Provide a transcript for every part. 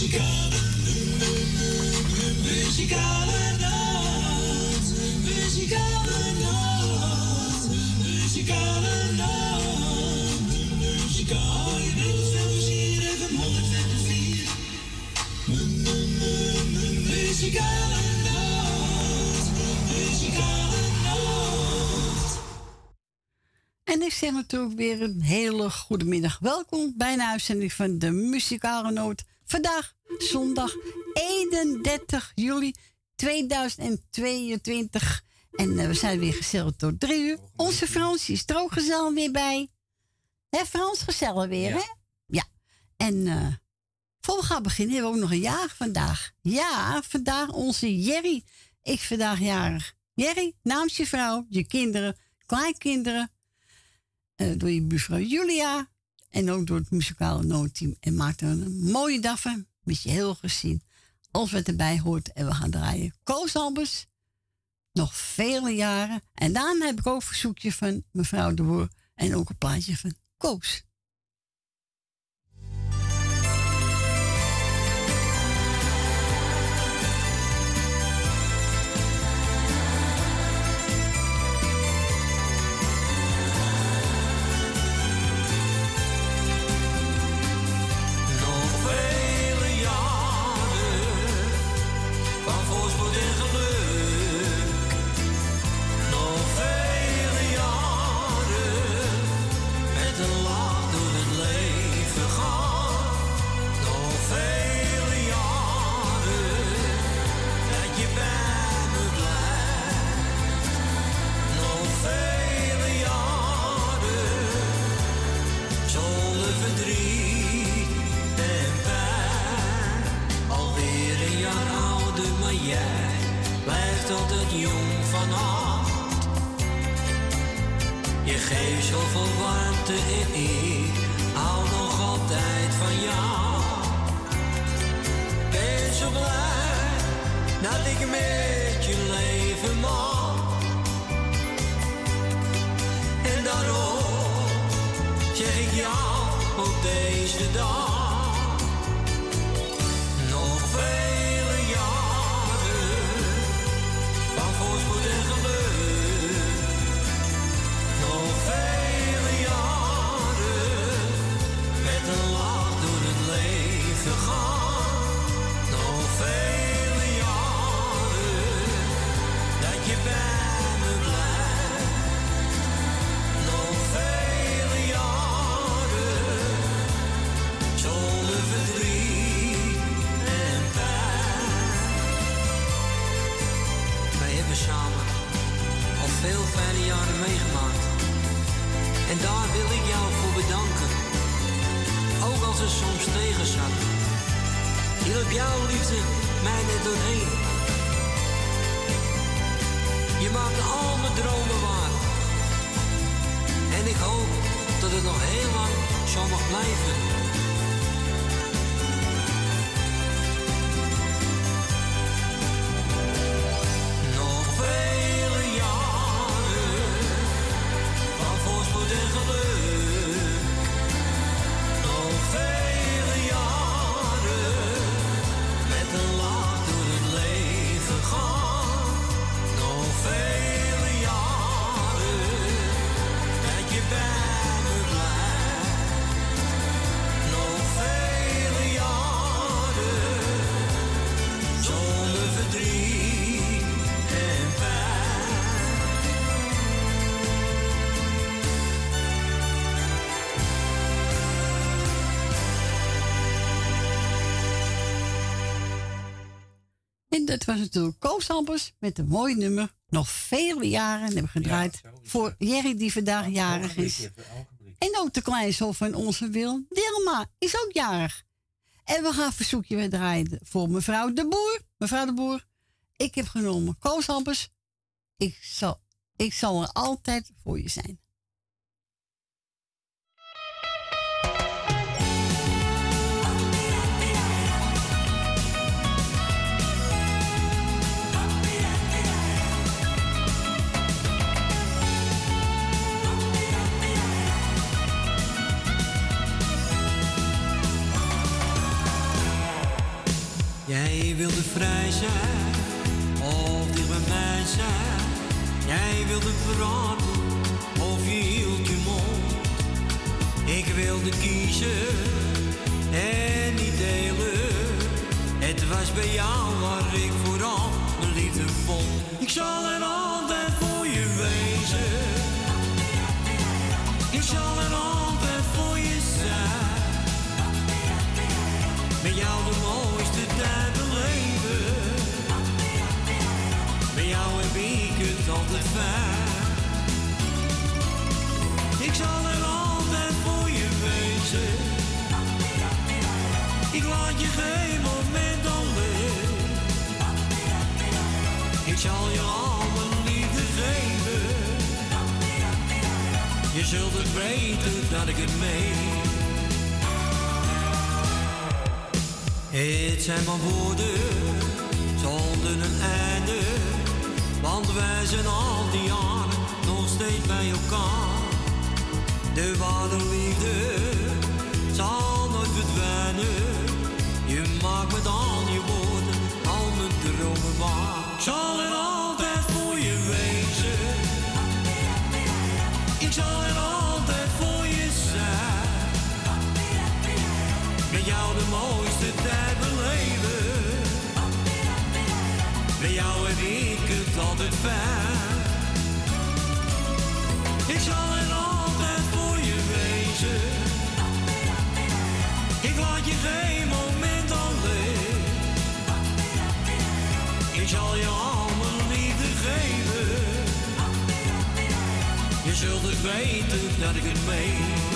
Muzikale, muzikale nacht. Muzikale nacht. Muzikale nacht. Muzikale. Muzikale nacht. Muzikale nacht. En ik zeg natuurlijk weer een hele goede middag. Welkom bij een uitzending van de Muzikale Noot. Vandaag zondag 31 juli 2022. En eh, we zijn weer gezellig tot drie uur. Onze Frans is er ook gezellig weer bij. Hè Frans, gezellig weer Ja. hè? Ja. En eh voor we gaan beginnen hebben we ook nog een jaar vandaag. Ja, vandaag onze Jerry. Ik vandaag jarig. Jerry, namens je vrouw, je kinderen, kleinkinderen. eh, door je buurvrouw Julia. En ook door het muzikale noodteam. En maak er een mooie dag van. Met je heel gezin. Als wat erbij hoort. En we gaan draaien Koos Albers. Nog vele jaren. En daarna heb ik ook een verzoekje van mevrouw de Boer. En ook een plaatje van Koos. Dat was natuurlijk Koos met een mooi nummer. Nog vele jaren hebben we gedraaid voor Jerry die vandaag jarig is. En ook de kleinzoon van onze Wil, Dilma, is ook jarig. En we gaan een verzoekje weer draaien voor mevrouw de Boer. Mevrouw de Boer, ik heb genomen Koos. Ik zal, ik zal er altijd voor je zijn. Jij wilde vrij zijn, of dicht bij mij zijn. Jij wilde praten, of je hield je mond. Ik wilde kiezen en niet delen. Het was bij jou waar ik vooral mijn liefde vond. Ik het zijn maar woorden zonder een einde. Want wij zijn al die jaren nog steeds bij elkaar. De ware liefde zal nooit verdwijnen. Je maakt met al je woorden al mijn dromen waar. Zal er altijd mooiste tijd beleven. Met jou heb ik het altijd fijn. Ik zal er altijd voor je wezen. Ik laat je geen moment alleen. Ik zal je al mijn liefde geven. Je zult het weten dat ik het meen.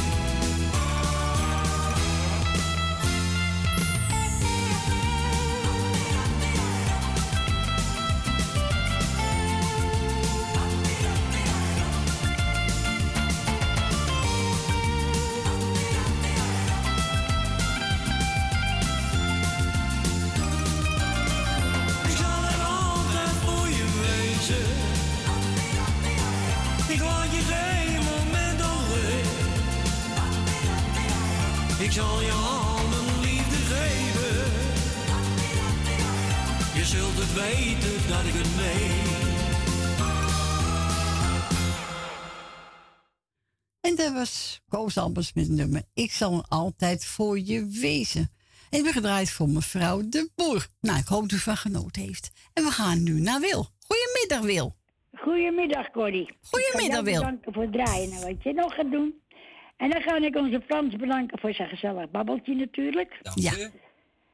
Albers met het nummer Ik zal er altijd voor je wezen. En ik ben gedraaid voor mevrouw De Boer. Nou, ik hoop dat u van genoten heeft. En we gaan nu naar Wil. Goedemiddag, Wil. Goedemiddag, Corrie. Goedemiddag, Wil. bedanken voor het draaien en wat je nog gaat doen. En dan ga ik onze Frans bedanken voor zijn gezellig babbeltje natuurlijk. Ja,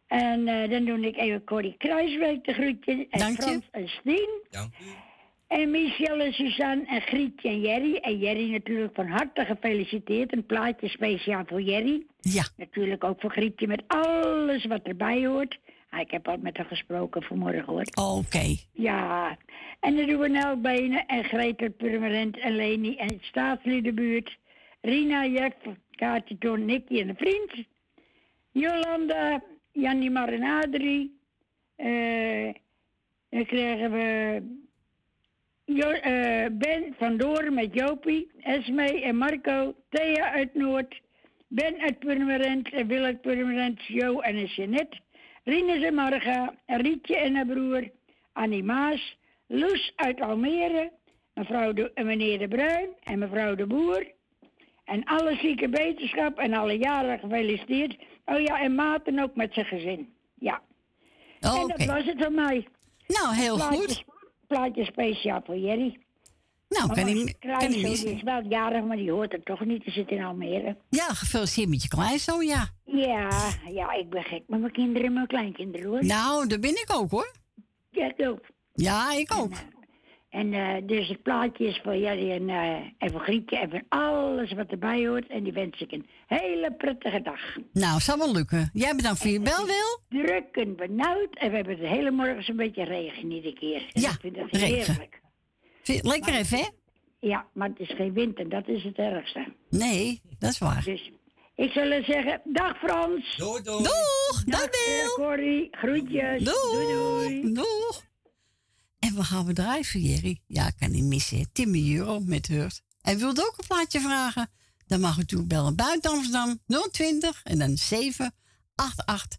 En eh, dan doe ik even Corrie Kruiswijk de groetje. En Dank je. Frans en Stien. Dank u. En Michel en Suzanne en Grietje en Jerry. En Jerry natuurlijk van harte gefeliciteerd. Een plaatje speciaal voor Jerry. ja. Natuurlijk ook voor Grietje met alles wat erbij hoort. Ah, ik heb al met haar gesproken vanmorgen hoor. Oké. Ja, en dan doen we Nel Benen en Gretel Purmerend en Leni en staatsliedenbuurt. Rina, Jeff, Kaatje, Ton, Nicky en een vriend. Jolanda, Jannie Mar en Adrie. Eh, dan krijgen we jo eh, Ben van Doorn met Jopie, Esme en Marco. Thea uit Noord. Ben uit Purmerend en Wil uit Purmerend. Jo en Jeanette. Rinus en Marga. En Rietje en haar broer. Annie Maas. Loes uit Almere. Mevrouw de, en meneer De Bruin en mevrouw De Boer. En alle zieke wetenschap en alle jaren gefeliciteerd. Oh ja, en Maarten ook met zijn gezin. Ja. En Oké. dat was het van mij. Nou, heel goed. Plaatje speciaal voor Jerry. Nou, kan ik, kan ik die is wel jarig, maar die hoort er toch niet. Die zit in Almere. Ja, gefeliciteerd met je kleinzoon, ja. Ja, ja, ik ben gek met mijn kinderen en mijn kleinkinderen hoor. Nou, dat ben ik ook, hoor. Ja, ik ook. Ja, ik ook. En eh, dus het plaatje is voor Jerry en, eh en voor Grietje en voor alles wat erbij hoort. En die wens ik een hele prettige dag. Nou, zal wel lukken. Jij bedankt voor je bel, Wil. Druk en benauwd. En we hebben de hele morgen zo'n beetje regen iedere keer. En Ja, ik vind dat heerlijk. Vind je het Lekker even, hè? Ja, maar het is geen wind en dat is het ergste. Nee, dat is waar. Dus ik zal zeggen, dag Frans. Doei, doei. Doeg! Dag, Dag eh, Wil! Corrie, groetjes. Doeg! Doei doei. Doeg! En we gaan we Jerry. Ja, ik kan niet missen. Timmy Euro met Hurt. Hij wilde ook een plaatje vragen. Dan mag u toe bellen buiten Amsterdam 020 en dan 788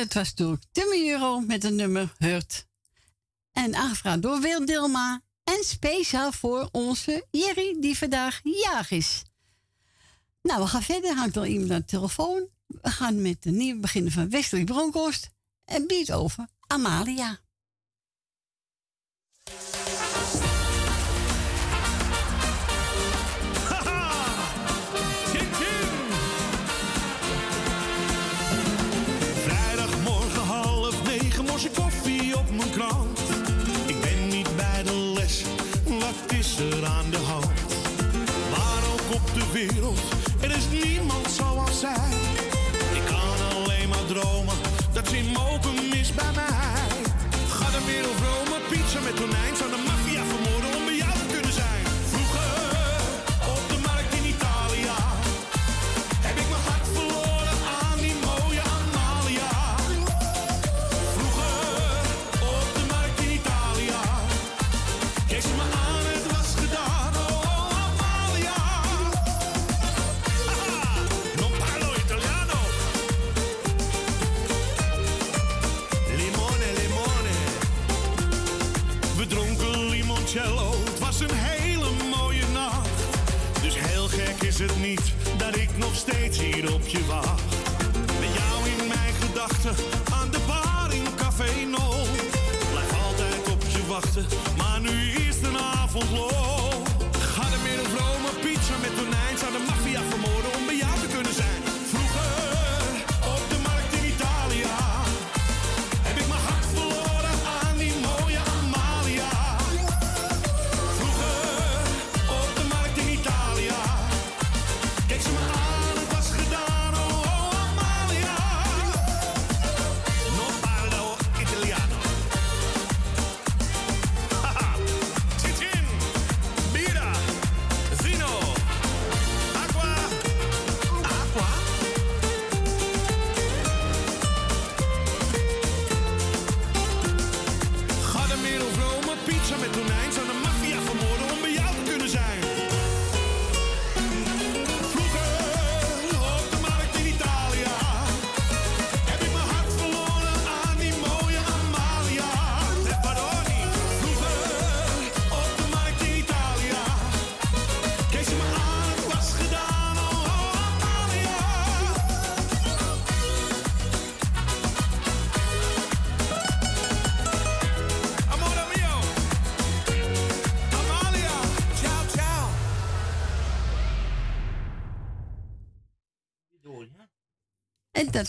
het was door Timmy Euro met een nummer Hurt. En aangevraagd door Wil Dilma. En speciaal voor onze Jerry, die vandaag jaag is. Nou, we gaan verder. Hangt al iemand aan de telefoon. We gaan met de nieuwe beginnen van Wesley Bronkhorst. En biedt over Amalia. Er aan de hand. Maar ook op de wereld, je wacht. Met jou in mijn gedachten aan de bar in Café No. Blijf altijd op je wachten, maar nu is de avond lol.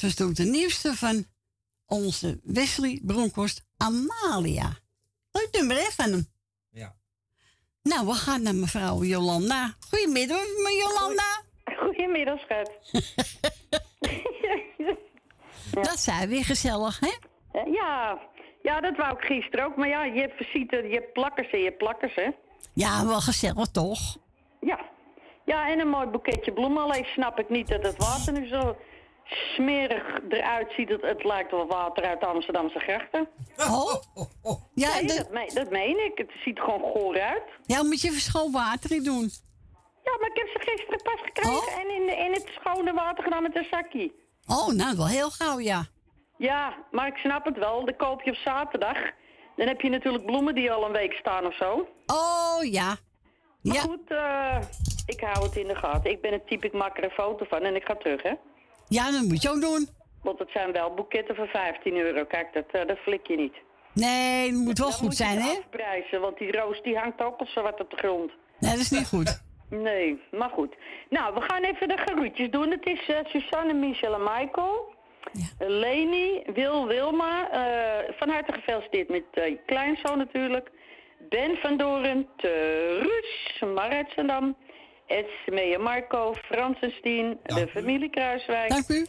Dat was toen de nieuwste van onze Wesley Bronkhorst, Amalia. Leuk nummer hè, van hem. Ja. Nou, we gaan naar mevrouw Jolanda. Goedemiddag, mevrouw Jolanda. Goedemiddag, schat. Dat zijn weer gezellig, hè? Ja, ja, dat wou ik gisteren ook. Maar ja, je hebt visite, je hebt plakkers en je hebt plakkers, hè? Ja, wel gezellig toch? Ja. Ja, en een mooi boeketje bloemen. Alleen snap ik niet dat het water nu zo smerig eruit ziet. Het, het lijkt wel water uit de Amsterdamse grachten. Oh? Ja, Nee, de- dat, meen, dat meen ik. Het ziet er gewoon goor uit. ja, moet je even schoon water in doen. Ja, maar ik heb ze gisteren pas gekregen en in, de- in het schone water gedaan met een zakje. Oh, nou, wel heel gauw, ja. Ja, maar ik snap het wel. Dan koop je op zaterdag. Dan heb je natuurlijk bloemen die al een week staan of zo. Oh, ja. Maar Ja, goed, eh, ik hou het in de gaten. Ik ben het type, ik maak er een foto van en ik ga terug, hè. Ja, dat moet je ook doen. Want het zijn wel boeketten van 15 euro. Kijk, dat, eh, dat flik je niet. Nee, het moet wel Dan goed moet zijn, hè? afprijzen, want die roos die hangt ook al wat op de grond. Nee, dat is niet goed. Nee, maar goed. Nou, we gaan even de geroetjes doen. Het is eh Suzanne, Michel en Michael. Leni, Wil, Wilma. eh, van harte gefeliciteerd met eh, je kleinzoon natuurlijk. Ben van Doren, Ruus, Marit Zandam. Esme en Marco, Frans en Stien, de familie Kruiswijk. Dank u.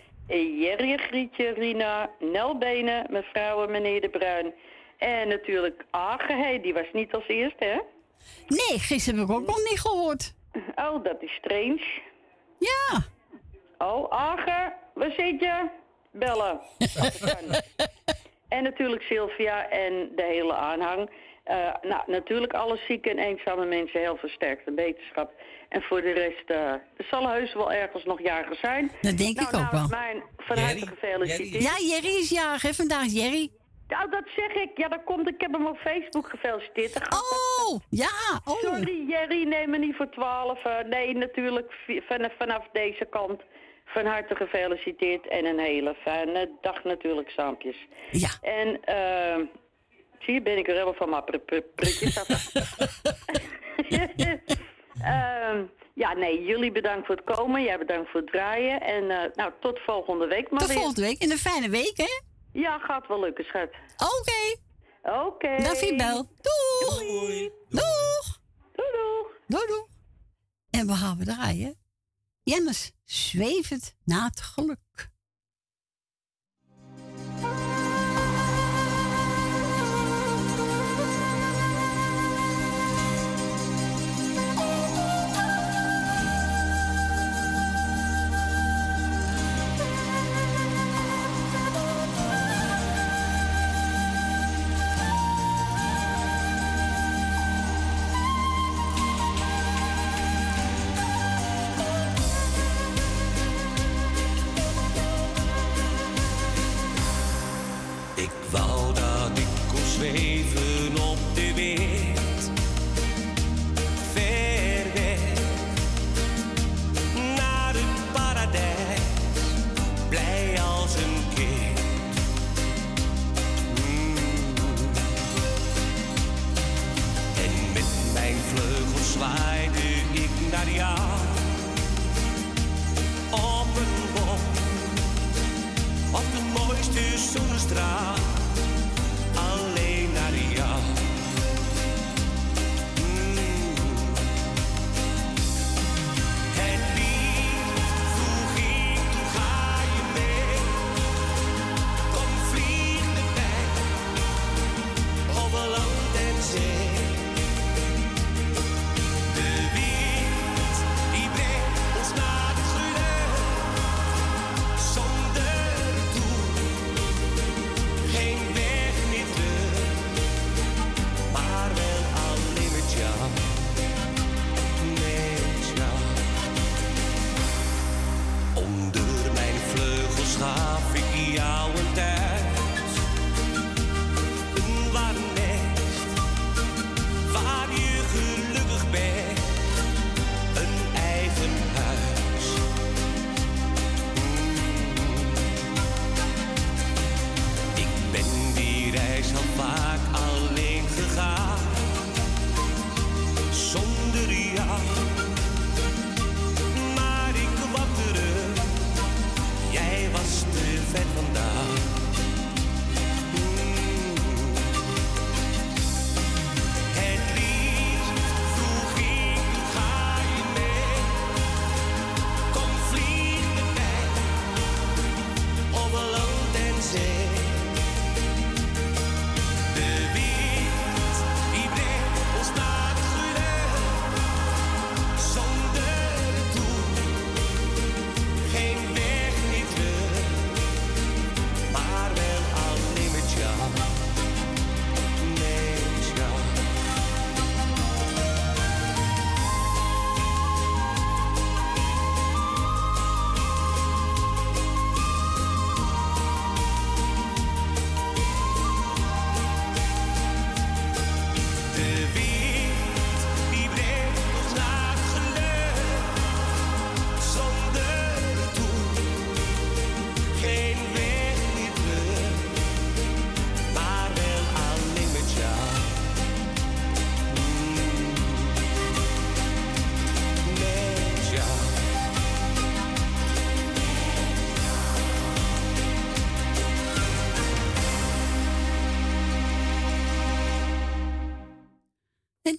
Jerry Grietje, Rina, Nel Benen, mevrouw en meneer De Bruin. En natuurlijk Age, hey, die was niet als eerste, hè? Nee, gisteren heb ik ook nog niet gehoord. Oh, dat is strange. Ja. Oh, Age, waar zit je? Bellen. En natuurlijk Sylvia en de hele aanhang. Eh, nou, natuurlijk alle zieke en eenzame mensen heel versterkte wetenschap. En voor de rest, eh, er zal heus wel ergens nog jagen zijn. Dat denk nou, ik ook namens wel. Mijn van harte gefeliciteerd. Ja, Jerry is hè? Vandaag is Jerry. Nou, dat zeg ik. Ja, dat komt. Ik heb hem op Facebook gefeliciteerd. Dat- Oh, ja. Oh. Sorry, Jerry, neem me niet voor twaalf. Eh, nee, natuurlijk vanaf deze kant van harte gefeliciteerd. En een hele fijne dag natuurlijk, Saampjes. Ja. En, eh, zie je, ben ik er helemaal van mijn pr- pr- prikjes af. Ehm, ja, nee, jullie bedankt voor het komen. Jij bedankt voor het draaien. En eh, nou, tot volgende week maar Tot weer. volgende week. En een fijne week, hè? Ja, gaat wel lukken, schat. Oké. Oké. Dag, Bel. Doeg. Doei. Doeg. Doei, doeg. Doei, doei. En we gaan we draaien. Jennis, zwevend naar het geluk.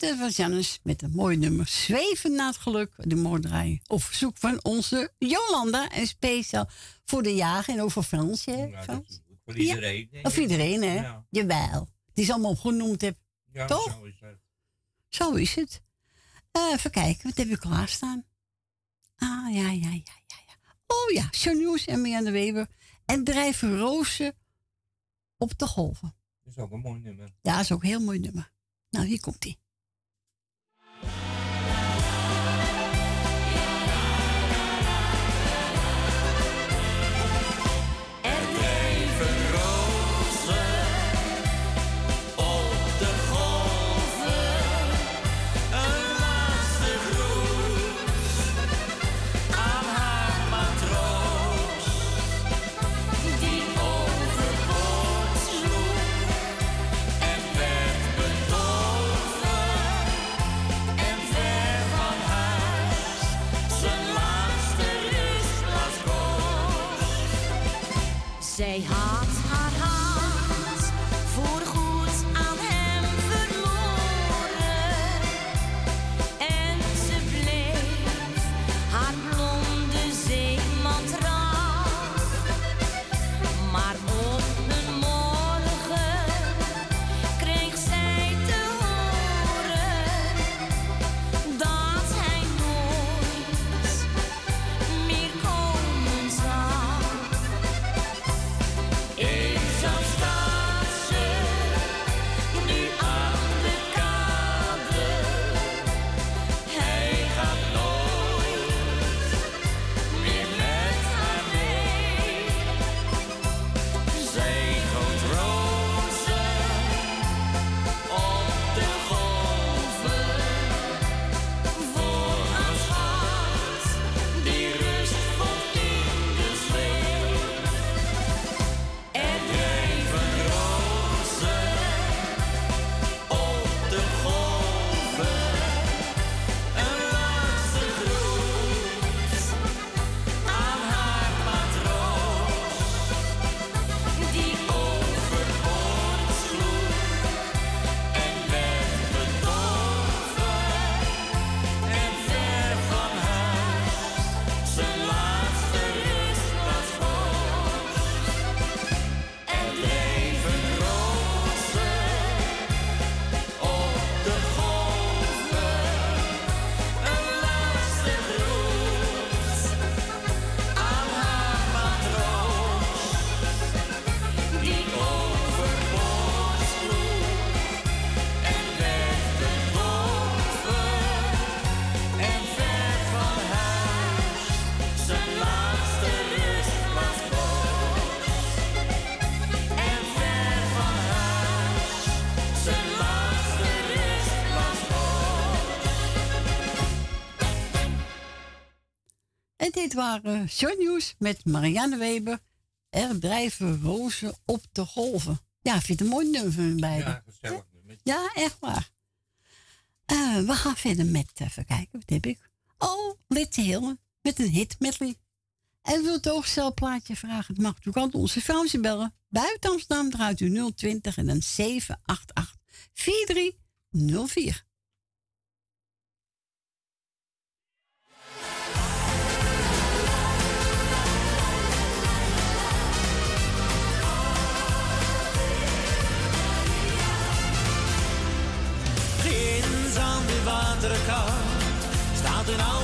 Dat was Jannes met een mooi nummer. Zweven naar het geluk. De moordraai. Of verzoek van onze Jolanda. En speciaal voor de jager en over Frans. Hè? Ja, Frans? voor iedereen. Of ik. iedereen, hè? Ja. Jawel. Die is allemaal opgenoemd heb. Ja, Toch? zo is het. Zo is het. Eh, even kijken, wat heb je klaarstaan? Ah, ja, ja, ja, ja. ja. Oh ja, John Nieuws en Marianne Weber. En drijven rozen op de golven. Dat is ook een mooi nummer. Ja, dat is ook een heel mooi nummer. Nou, hier komt ie. Zij had dit waren John Nieuws met Marianne Weber. Er drijven rozen op de golven. Ja, vind het een mooi nummer van beiden. Ja, gezellig nummer. Ja, echt waar. Eh, we gaan verder met, even kijken, wat heb ik? Oh, Little Hill met een hit medley. En wilt het oogstelplaatje vragen? Het mag u kan onze Franse bellen. Buiten Amsterdam draait u 020 en dan 788 4304. Staat een oude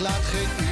laat geen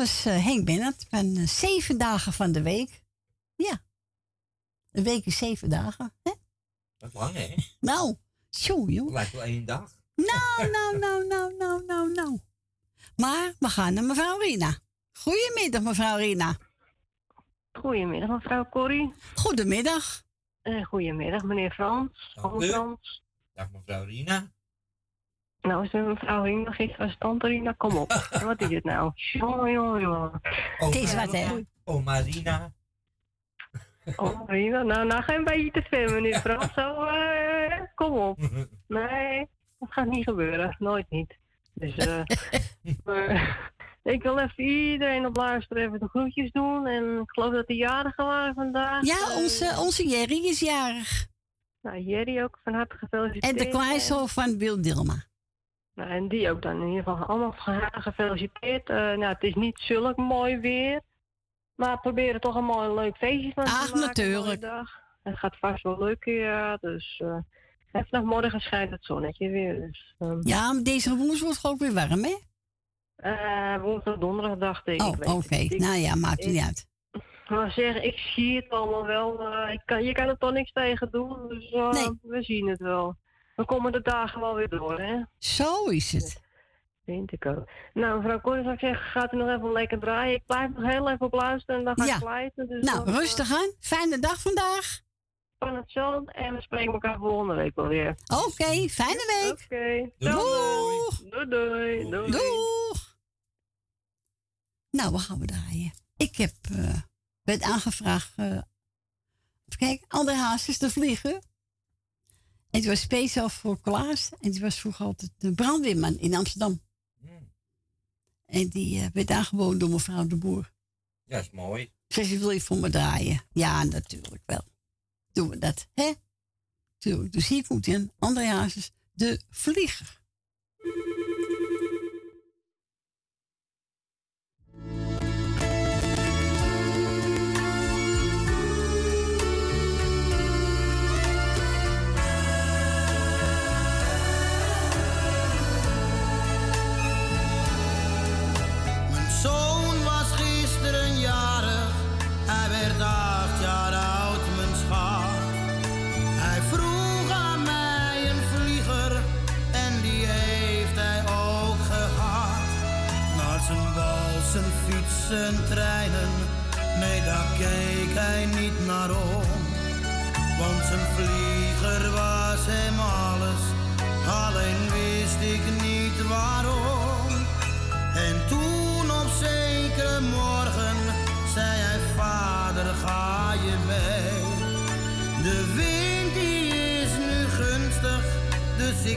was Henk Bennett van eh, zeven dagen van de week. Ja. Een week is zeven dagen. Hè? Dat is lang, hè? Nou, zo joh. Lijkt wel één dag. Nou, nou, nou, nou, nou, nou, nou. Maar we gaan naar mevrouw Rina. Goedemiddag, mevrouw Rina. Goedemiddag, mevrouw Corrie. Goedemiddag. Eh goedemiddag, meneer Frans. Frans. Dag mevrouw Rina. Nou, er mevrouw Rina, gisteren was tante Rina, kom op. wat is het nou? Jongen, jongen, jongen. Het is wat, hè? Oma Rina. Oh, Rina, nou, nou ga je een beetje te ver, meneer Frans. Zo, eh, kom op. Nee, dat gaat niet gebeuren. Nooit niet. Dus, eh maar, ik wil even iedereen op luisteren even de groetjes doen. En ik geloof dat de jarigen waren vandaag. Ja, onze, onze Jerry is jarig. Nou, Jerry ook van harte gefeliciteerd. En de kleinzoon van Wil Dilma. Nou, en die ook dan in ieder geval allemaal van gefeliciteerd. Eh, nou, het is niet zulk mooi weer. Maar probeer er toch een mooi leuk feestje van te Ach, maken. natuurlijk. Het gaat vast wel lukken, ja. Dus eh en vanaf morgen schijnt het zonnetje weer. Dus, ehm, Ja, maar deze woensdag wordt ook weer warm, hè? eh, woensdag, donderdag dacht ik. Oh, ik oké. Ik- Nou ja, maakt ik- niet uit. Maar zeg, ik zie het allemaal wel. eh, ik kan, je kan er toch niks tegen doen. Dus eh, we zien het wel. We komen de dagen wel weer door, hè? Zo is het. Vind ik ook. Nou, mevrouw Corrie zou ik zeggen, gaat u nog even lekker draaien. Ik blijf nog heel even op luisteren en dan ga Ja. ik sluiten. Dus Nou, dan, eh, rustig aan. Fijne dag vandaag. Van hetzelfde en we spreken elkaar volgende week wel weer. Oké, fijne week. Oké. Doeg. Doei doei. Doei. Doeg. Nou, we gaan we draaien. Ik heb, eh werd aangevraagd, eh even kijken, André Hazes te vliegen. En het was speciaal voor Klaas. En die was vroeger altijd de brandweerman in Amsterdam. En die eh, werd aangeboden door mevrouw de Boer. Ja, is mooi. Ze zei, wil je voor me draaien? Ja, natuurlijk wel. Doen we dat, hè? Tuurlijk. Dus hier komt in André Hazes, de vlieger.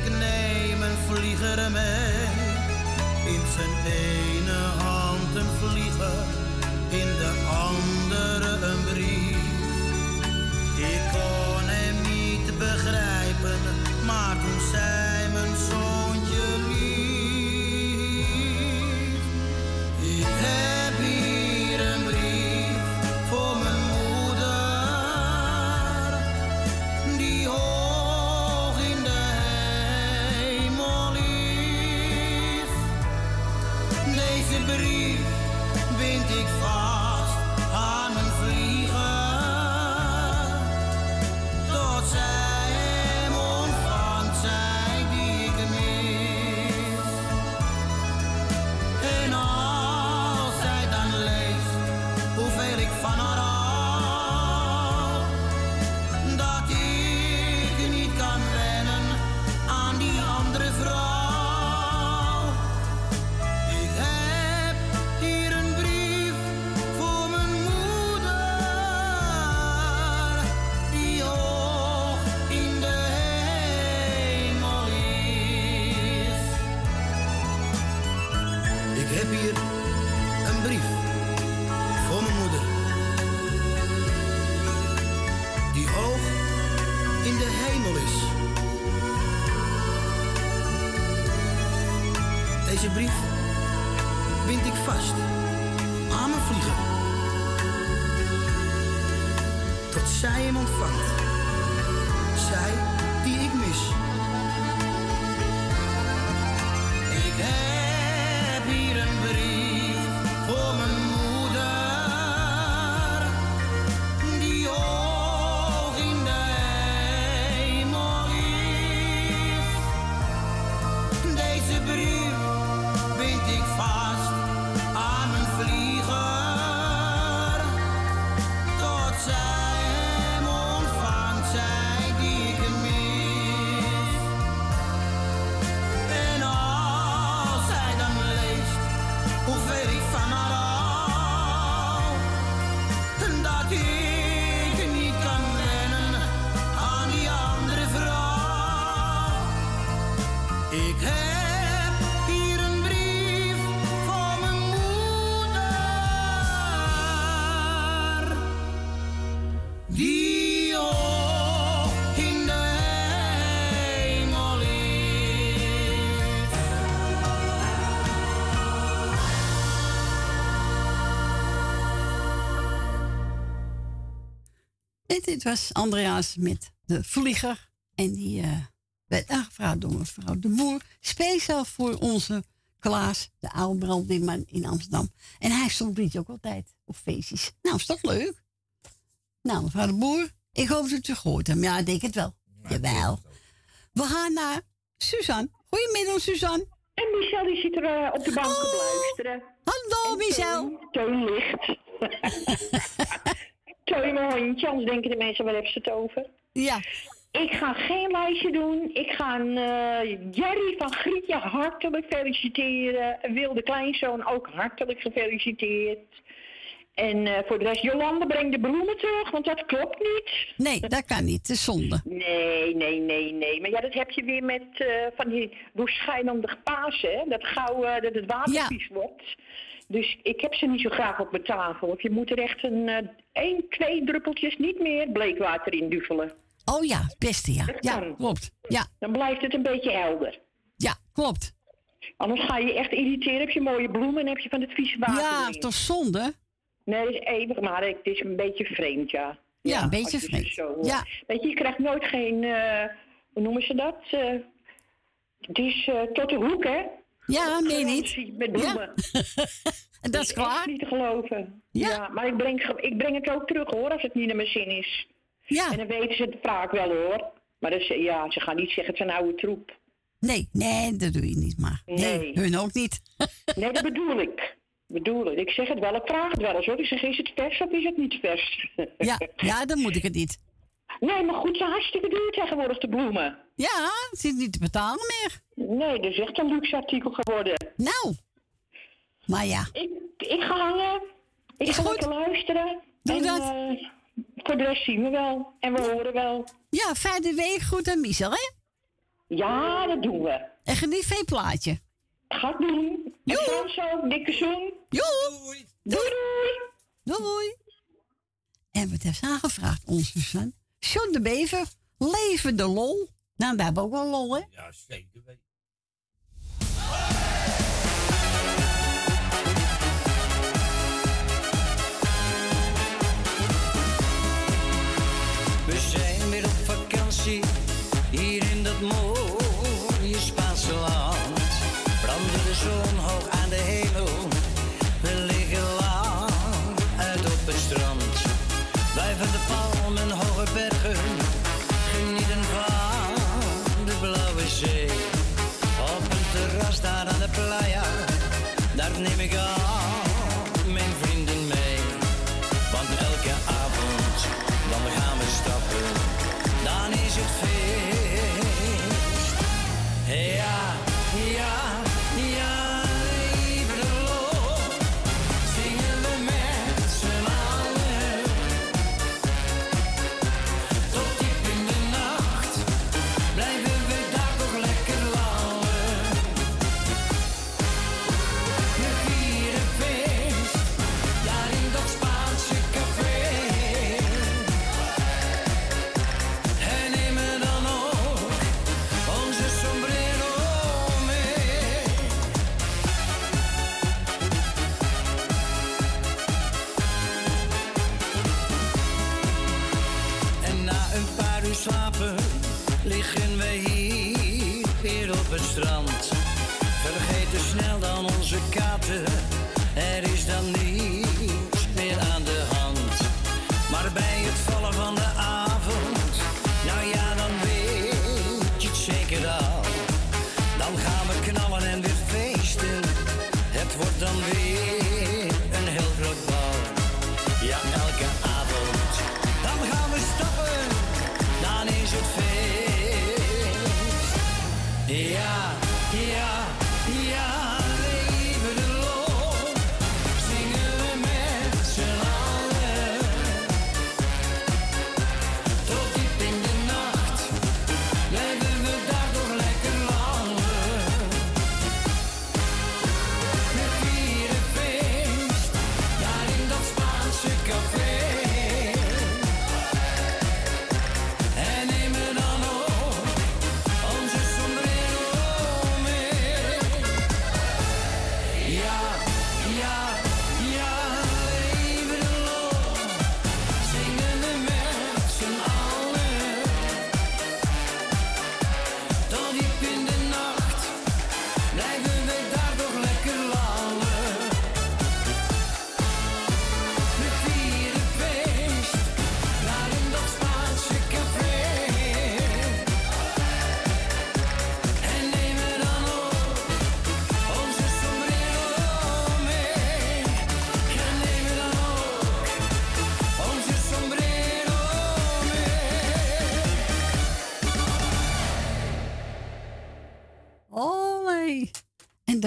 Ik neem een vlieger mee. In zijn ene En dit was Andreas met de vlieger. En die eh, werd aangevraagd door mevrouw de Boer. Speciaal voor onze Klaas, de oude brandweerman in Amsterdam. En hij stond liedje ook altijd op feestjes. Nou, is toch leuk? Nou, mevrouw de Boer, ik hoop dat u gehoord hebt. Ja, ik denk het wel. Jawel. We gaan naar Suzanne. Goedemiddag, Suzanne. En Michel die zit er eh, op de bank te luisteren. Hallo, Michel. Teun ligt. Teun mijn hondje, anders denken de mensen, waar hebben ze het over? Ja. Ik ga geen lijstje doen. Ik ga eh, Jerry van Grietje hartelijk feliciteren. Wil de kleinzoon ook hartelijk gefeliciteerd. En eh, voor de rest, Jolande, breng de bloemen terug, want dat klopt niet. Nee, dat kan niet. Het is zonde. Nee, nee, nee, nee. Maar ja, dat heb je weer met eh, van die doorschijnende Pasen, hè? Dat gauw dat het water vies wordt. Dus ik heb ze niet zo graag op mijn tafel. Of je moet er echt een eh, één, twee druppeltjes niet meer bleekwater in duvelen. Oh ja, beste ja. Ja, klopt. Ja. Dan blijft het een beetje helder. Ja, klopt. Anders ga je echt irriteren. Heb je mooie bloemen en heb je van het vieze water Ja, toch zonde? Nee, dat is eeuwig, maar het is een beetje vreemd, ja. Ja, een beetje vreemd. Zo, Ja. Weet je, je krijgt nooit geen, eh, hoe noemen ze dat? Eh, het is eh, tot de hoek, hè? Ja, meen Garantie niet. Met bloemen. En dat is echt klaar? niet te geloven. Ja. maar ik breng, ik breng het ook terug, hoor, als het niet naar mijn zin is. Ja. En dan weten ze het vaak wel, hoor. Maar is, ja, ze gaan niet zeggen, het is een oude troep. Nee, nee, dat doe je niet maar. Nee, Nee. hun ook niet. Nee, dat bedoel ik. Bedoel ik. Ik zeg het wel, ik vraag het wel eens, hoor. Ik zeg, is het vers of is het niet vers? Ja, ja, dan moet ik het niet. Nee, maar goed, ze hartstikke duur tegenwoordig, de bloemen. Ja, het zit niet te betalen meer. Nee, dat is echt een luxe artikel geworden. Nou. Maar ja. Ik, ik ga hangen. Ik Is ga goed. lekker luisteren. Doe en, dat. eh, voor de rest zien we wel. En we horen wel. Ja, fijne week. Goed aan Michel, hè? Ja, dat doen we. En geniet van je plaatje. Ga ik doen. En ook, dikke zoen. Doei. Doei, doei. Doei. En wat heeft ze aangevraagd, ons Suzanne? John de Bever, leven de lol. Nou, wij hebben ook wel lol, hè? Ja, zeker weten. We strand. Vergeten snel dan onze kaarten, er is dan niets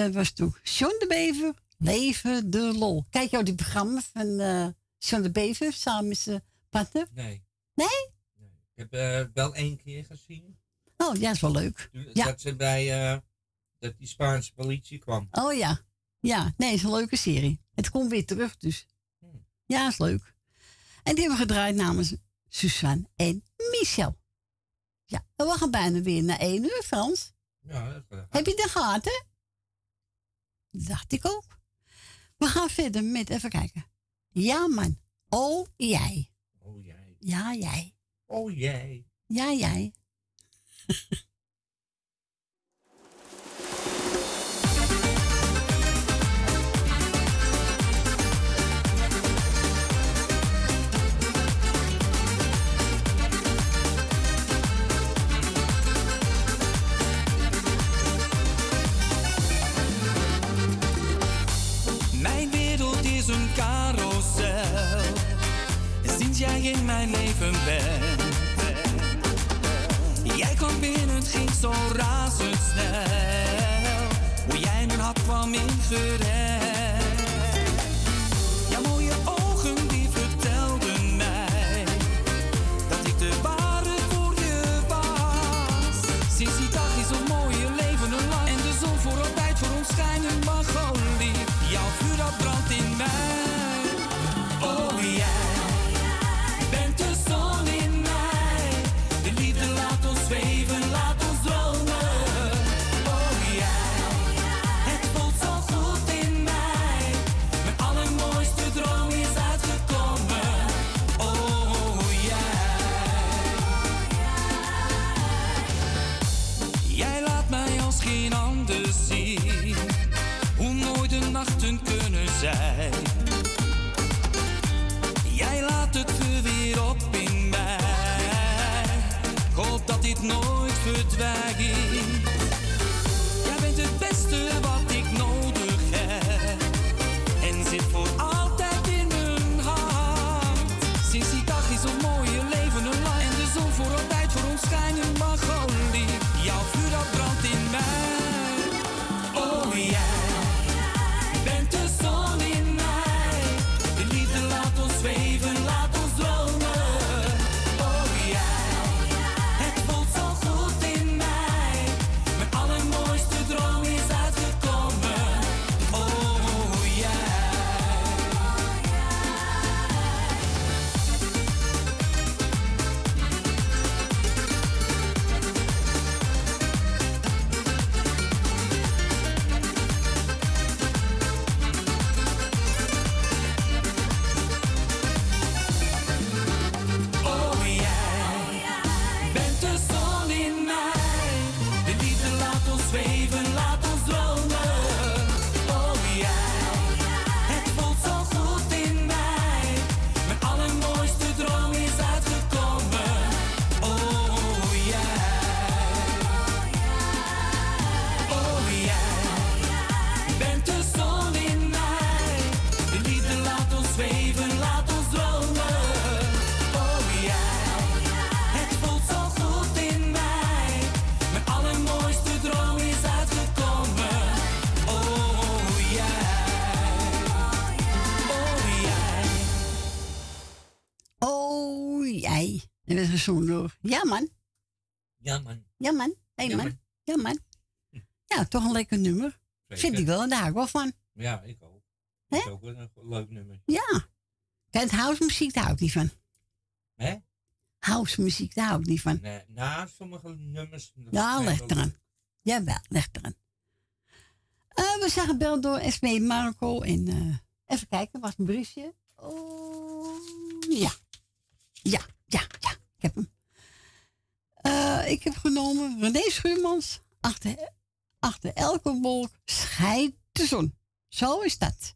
dat was toen John de Bever, Leven de Lol. Kijk jou die programma van eh John de Bever samen met zijn partner? Nee. Nee? Ik heb eh, wel één keer gezien. Oh, ja, is wel leuk. Ja. Dat ze bij eh, dat die Spaanse politie kwam. Oh ja. Ja, nee, is een leuke serie. Het komt weer terug, dus. Ja, is leuk. En die hebben we gedraaid namens Suzanne en Michel. Ja, we gaan bijna weer naar één uur, Frans. Ja, dat is Heb je de gaten? Dacht ik ook. We gaan verder met, even kijken. Ja, man. Oh, jij. Oh, jij. Ja, jij. Oh, jij. Ja, jij. in mijn leven bent. Jij kwam binnen, het ging zo razendsnel. Hoe jij mijn hart kwam ingerend. Jij laat het weer op in mij. Hoop dat dit nooit verdwijnt. Ja man, Ja, man. ja man, hé Ja, man, man. ja man. Ja, toch een lekker nummer. Zeker. Vind ik wel, en daar hou ik wel van. Ja, ik ook. Hè? Dat is ook een leuk nummer. Ja. Kijk, house muziek, daar hou ik niet van. Hè? House muziek, daar hou ik niet van. Nee, na sommige nummers. Ja, zijn leg eraan. Jawel, leg eraan. Eh, we zijn gebeld door SP Marco. En eh, even kijken, was een briefje. Oh, ja. Ja, ja, ja. Ik heb hem. Eh, ik heb genomen René Schuurmans. Achter, achter elke wolk schijnt de zon. Zo is dat.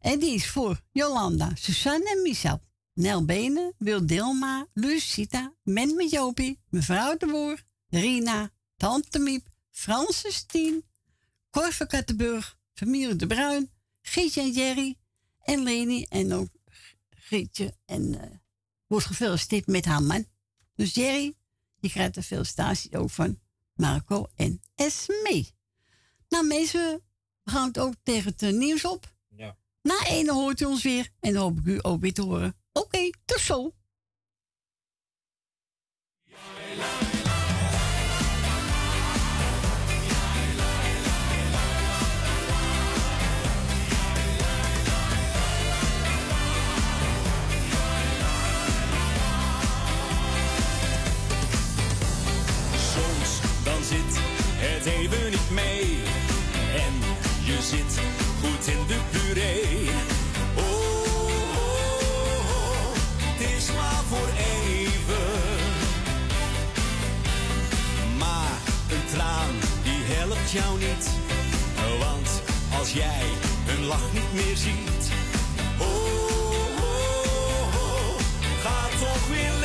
En die is voor Jolanda, Suzanne en Michel. Nel Benen, Wil Dilma, Lucita, Men met Jopie, mevrouw de Boer, Rina, Tante Miep, Francis Tien, Cor van Kattenburg, familie De Bruin, Gietje en Jerry en Leni en ook Gietje en eh, wordt gefeliciteerd met haar man. Dus Jerry, je krijgt de felicitatie ook van Marco en Esme. Nou mensen, we gaan het ook tegen het eh, nieuws op. Ja. Na ene hoort u ons weer en dan hoop ik u ook weer te horen. Oké, tot zo. Het even niet mee. En je zit goed in de puree. Oh, oh, oh, het is maar voor even. Maar een traan die helpt jou niet. Want als jij hun lach niet meer ziet. Oh, oh, oh, ga toch weer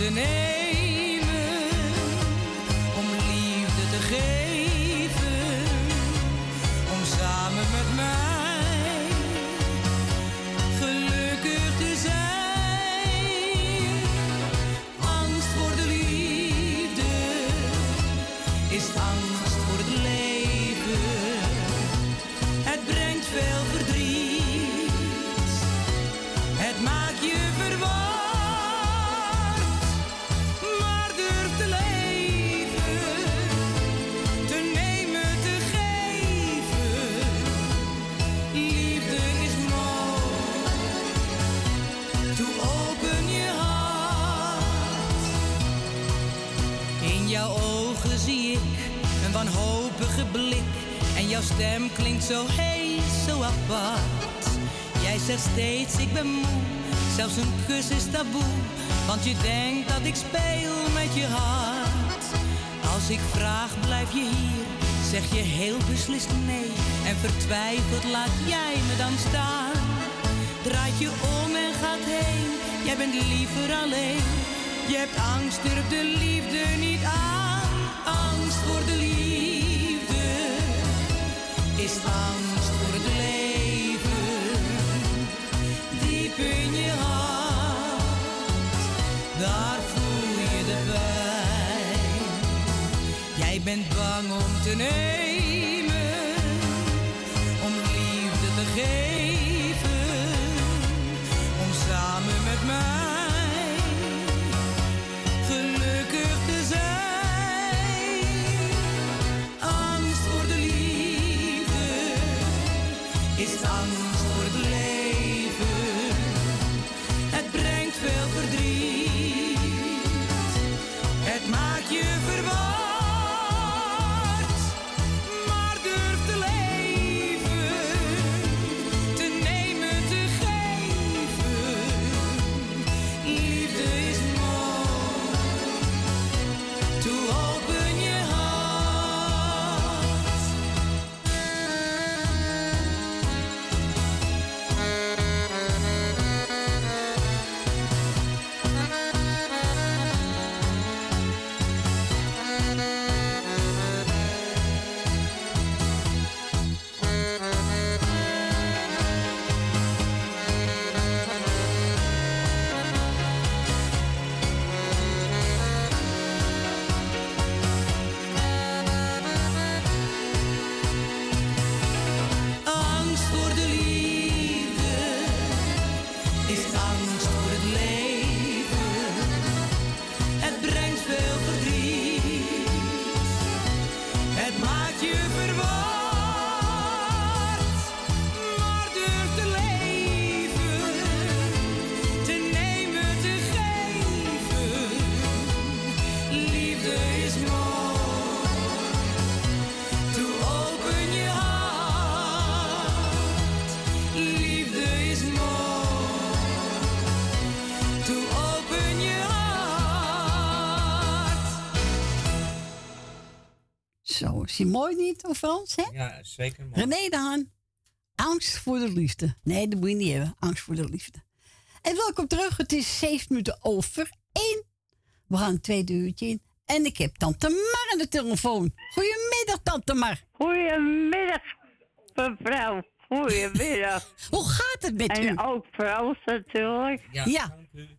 bang stem klinkt zo hees, zo apart. Jij zegt steeds ik ben moe, zelfs een kus is taboe. Want je denkt dat ik speel met je hart. Als ik vraag blijf je hier, zeg je heel beslist nee. En vertwijfeld laat jij me dan staan. Draait je om en gaat heen, jij bent liever alleen. Je hebt angst, durft de liefde niet aan. Is angst voor het leven. Diep in je hart, daar voel je de pijn. Jij bent bang om te nemen, Niet, of Frans, hè? Ja, zeker mooi. René de Haan. Angst voor de liefde. Nee, dat moet je niet hebben. Angst voor de liefde. En welkom terug. Het is zeven minuten over één. We gaan een tweede uurtje in. En ik heb tante Mar aan de telefoon. Goedemiddag, tante Mar. Goedemiddag, mevrouw. Goedemiddag. Hoe gaat het met en u? En ook Frans natuurlijk. Ja. Ja.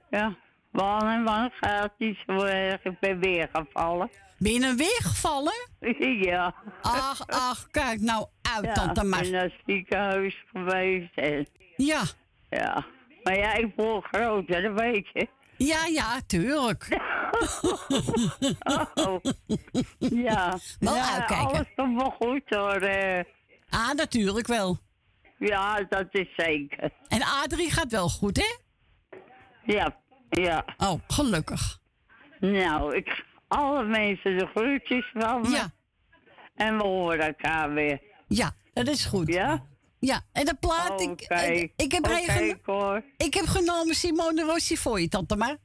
Ja. Wan en wan gaat niet zo erg. Ik ben weer gevallen. Ben je nou weer gevallen? ja. Ach, ach, kijk nou uit, ja, tante Mar. Ik ben naar het ziekenhuis geweest. En, Ja. Ja. Maar ja, ik voel groot, dat weet je. Ja, ja, tuurlijk. Oh. Ja. Wel ja, uitkijken. Alles komt wel goed hoor. eh. Ah, natuurlijk wel. Ja, dat is zeker. En Adrie gaat wel goed, hè? Ja, ja. Oh, gelukkig. Nou, ik alle mensen de groetjes van me. Ja. En we horen elkaar weer. Ja, dat is goed. Ja? Ja, en de plaat, ik, Oké. ik, ik heb, Oké, regen- Cor. ik heb genomen Simone Rossi voor je, tante maar.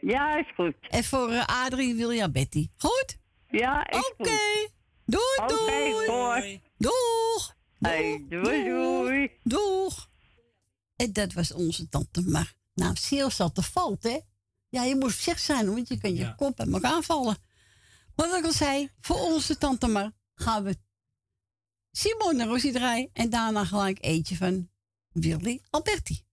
Ja, is goed. En voor eh, Adrie Wilja Betty. Goed? Ja, is Oké. goed. Doei, Oké, doei. Cor. Doeg. Hey, doei, doei. Doeg. En dat was onze tante maar. Nou, Seel zat te valt, hè? Ja, je moet voorzichtig zijn, want je kan je Ja. kop bij elkaar vallen. Wat ik al zei, voor onze tante maar gaan we Simone Rossi draaien. En daarna gelijk eentje van Willy Alberti.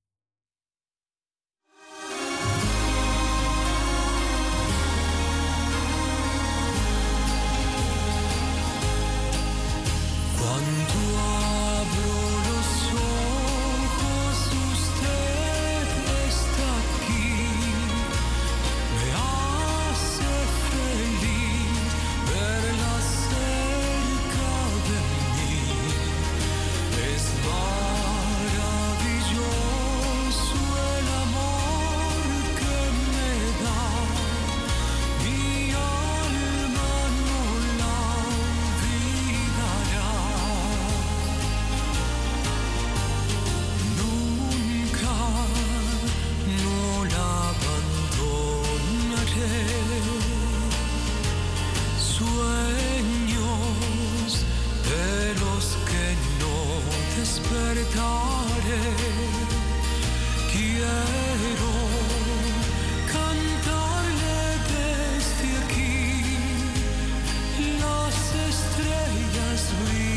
estrellas brillan.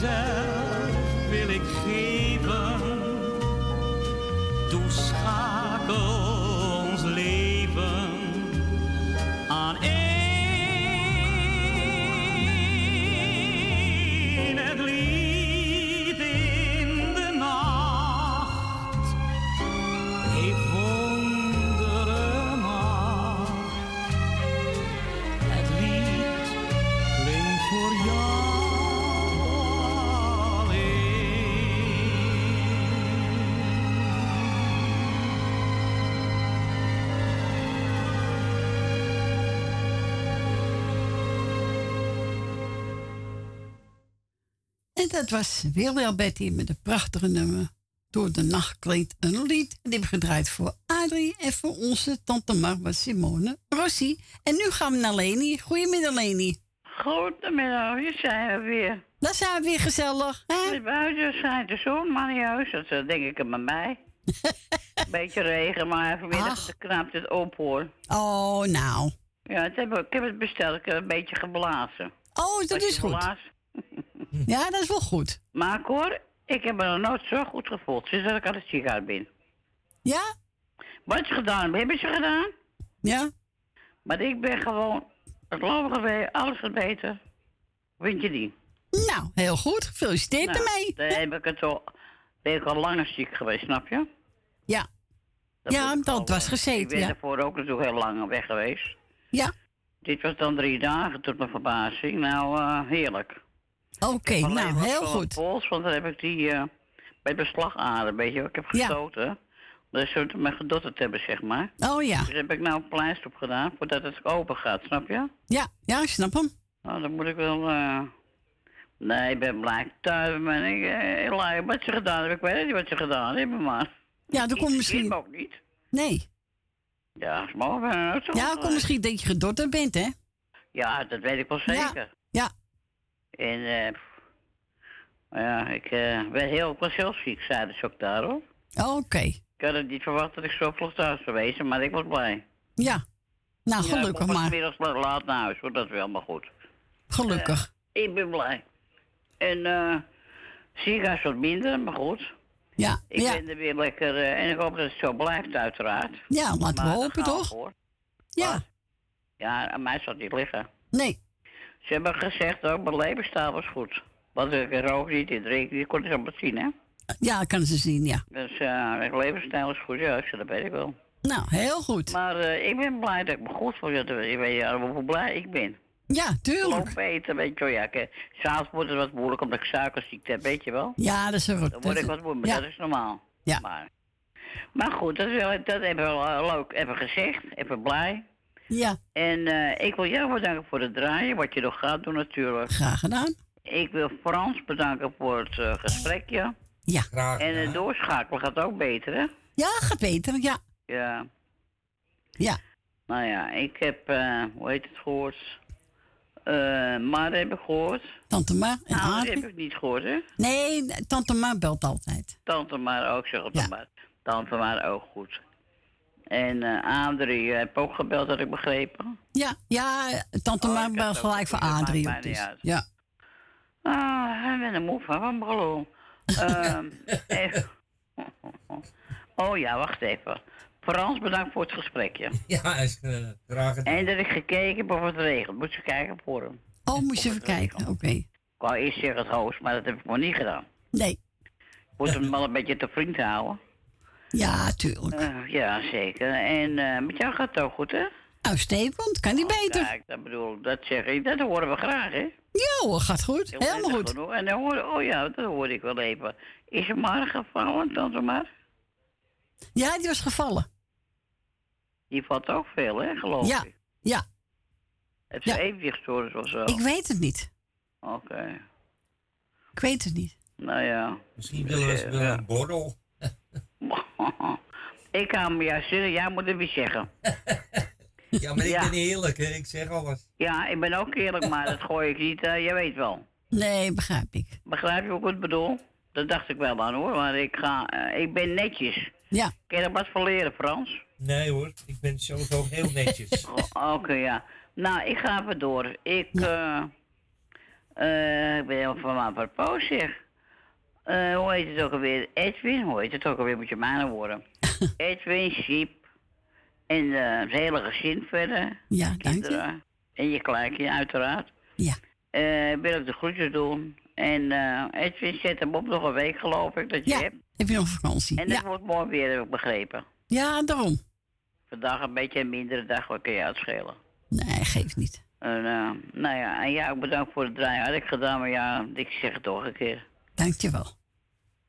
Mijzelf wil ik geven. Toeschakel ons dat was William Betty met een prachtige nummer. Door de nacht klinkt een lied. En die hebben we gedraaid voor Adrie en voor onze tante Marwa Simone Rossi. En nu gaan we naar Leni. Goedemiddag Leni. Goedemiddag, hier zijn we weer. Daar zijn we weer gezellig. Hè? Buiten schijnt de zon, maar niet. Dat eh, denk ik er maar bij. Beetje regen, maar vanmiddag knapt het op hoor. Oh, nou. Ja, het heb, ik heb het besteld. Ik heb een beetje geblazen. Oh, dat is goed. Ja, dat is wel goed. Maar hoor, ik heb me nog nooit zo goed gevoeld sinds dat ik aan het ziekenhuis ben. Ja? Wat je gedaan hebt, hebben ze gedaan. Ja. Maar ik ben gewoon het lopen geweest, alles gaat beter. Vind je die? Nou, heel goed. Gefeliciteerd Nou, ermee. Dan heb ik het al, ben ik al langer ziek geweest, snap je? Ja. Dat ja, ik dat was eh, gezeten. Ik ben Ja. daarvoor ook natuurlijk heel lang weg geweest. Ja. Dit was dan drie dagen tot mijn verbazing. Nou, eh, heerlijk. Oké, nou, heel goed. Pols, want dan heb ik die eh, bij beslagader, weet je wel. Ik heb Ja. gestoten. Dat is me gedotterd hebben, zeg maar. Oh ja. Dus heb ik nou een pleister op gedaan voordat het open gaat, snap je? Ja, ja, ik snap hem. Nou, dan moet ik wel. eh, Nee, ik ben blij thuis. Ben ik eh, wat ze gedaan hebben. Ik weet niet wat ze gedaan hebben, maar. Ja, dat komt misschien. Ik ook niet. Nee. Ja, is mooi. ben Ja, dat komt misschien dat je gedotterd bent, hè? Ja, dat weet ik wel zeker. Ja. En, eh. maar ja, ik eh, ben heel. Ziek, zeiden ze ook daar hoor. Oké. Ik had het niet verwacht dat ik zo vlug thuis zou wezen, maar ik was blij. Ja. Nou, Ja, gelukkig ik maar. Middags laat naar huis hoor, dat is wel maar goed. Gelukkig. Ik ben blij. En eh ziekenhuis wat minder, maar goed. Ja, Ik ja. ben er weer lekker... eh, en ik hoop dat het zo blijft, uiteraard. Ja, laten we hopen, toch? hoor. Ja. Ja, aan mij zal het niet liggen. Nee. Ze hebben gezegd ook, mijn levensstijl was goed. Want ik rook niet, ik drink ik kon het allemaal zien, hè. Ja, dat kan ze zien, ja. Dus eh mijn levensstijl is goed, ja, dat weet ik wel. Nou, heel goed. Maar eh, ik ben blij dat ik me goed voel. Je weet ja, hoe blij ik ben. Ja, tuurlijk. Loop eten, weet je wel. Ja, s'avonds wordt het wat moeilijk omdat ik suikerziekte heb, weet je wel. Ja, dat is goed. Dan word ik wat moeilijk, maar ja. dat is normaal. Ja. Maar, maar goed, dat, is wel, dat hebben we eh, leuk even gezegd, even blij. Ja. En eh, ik wil jou bedanken voor het draaien, wat je nog gaat doen natuurlijk. Graag gedaan. Ik wil Frans bedanken voor het eh, gesprekje. Ja. En het doorschakelen gaat ook beter, hè? Ja, gaat beter, ja. Ja. Ja. Nou ja, ik heb, eh, hoe heet het gehoord? Eh maar heb ik gehoord. Tante Maar en Nou, heb ik niet gehoord, hè? Nee, tante Maar belt altijd. Tante maar ook, zeg het maar. Tante maar ook goed. En eh Adrie heb ook gebeld, had ik begrepen. Ja, ja, tante Oh, gelijk voor Adrie op. Dus. Ja. Ah, ik ben er moe van, een gelul. Ehm, even- Oh ja, wacht even. Frans, bedankt voor het gesprekje. Ja, is uh, graag gedaan. En dat ik gekeken heb of het regent. Moet je kijken voor hem. Oh, moest je even kijken. Oké. Ik wou eerst zeggen het hoogst, maar dat heb ik nog niet gedaan. Nee. Moet hem wel een beetje te vriend houden. Ja, tuurlijk. Eh, ja, zeker. En eh, met jou gaat het ook goed, hè? Uitstekend, kan niet beter. Kijk, dat bedoel ik, dat zeg ik, dat horen we graag, hè? Ja hoor, gaat goed. Heel Helemaal goed. En dan hoor, oh ja, dat hoorde ik wel even. Is er maar gevallen, tante maar? Ja, die was gevallen. Die valt ook veel, hè, geloof Ja, ik? ja. Het is evenwichtstoornis of zo. Ik weet het niet. Oké. Ik weet het niet. Nou ja. Misschien willen ze wel een borrel. ik kan me ja jij moet het weer zeggen. Ja, maar ik Ja. ben eerlijk, hè. Ik zeg alles. Ja, ik ben ook eerlijk, maar dat gooi ik niet, eh, je weet wel. Nee, begrijp ik. Begrijp je ook wat ik bedoel? Dat dacht ik wel aan hoor, maar ik, ga, eh, ik ben netjes. Ja. Kun je er wat van leren, Frans? Nee hoor, ik ben sowieso heel netjes. Oké, ja. Nou, ik ga even door. Ik, eh eh, ik ben heel van mijn verpoos, zeg. Eh, hoe heet het ook alweer? Edwin, hoe heet het ook alweer? Moet je nou worden. Edwin, Siep. En eh, het hele gezin verder. Ja, dank je. En je kleinkind, uiteraard. Ja. Eh, wil ik de groetjes doen. En eh Edwin zet hem op nog een week, geloof ik, dat je hebt. Heb je nog vakantie? En dat Ja. wordt mooi weer, heb ik begrepen. ja, daarom. Vandaag een beetje een mindere dag, wat kun je uitschelen. Nee, geeft niet. En, nou ja, en ja, bedankt voor het draaien. Had ik gedaan, maar ja, ik zeg het toch een keer. Dankjewel.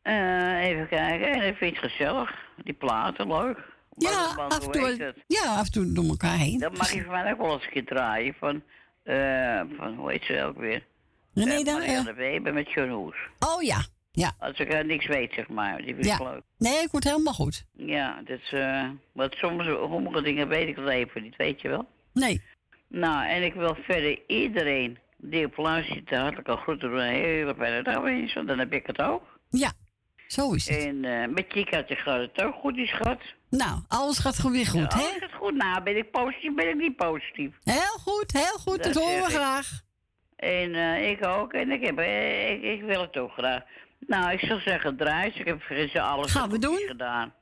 Eh even kijken, en ik vind het gezellig. Die platen, leuk. Ja, Want- af en toe, ja, af en toe door elkaar heen. Dat mag je van mij ook wel eens een keer draaien. Van, eh, van hoe heet ze ook weer? René Eh, dan? Marianne Weber met John Hoes. Oh ja, ja. Als ik eh, niks weet, zeg maar. Die vind ik Ja. leuk. Nee, ik word helemaal goed. Ja, dat is, eh, want soms, sommige dingen weet ik het even niet, weet je wel. Nee. Nou, en ik wil verder iedereen die luistert zit, hartelijk al groeten doen. Een hele fijne dag wens, want dan heb ik het ook. Ja, zo is het. En eh met Chikaatje gaat het ook goed, die schat. Nou, alles gaat gewoon weer goed, Ja, hè? alles gaat goed. Nou, ben ik positief, ben ik niet positief. Heel goed, heel goed. Dat, Dat horen we ik. graag. En eh, ik ook. En ik, heb, eh, ik, ik wil het ook graag. Nou, ik zou zeggen, draaien. Ik heb gisteren alles Gaan we doen. gedaan.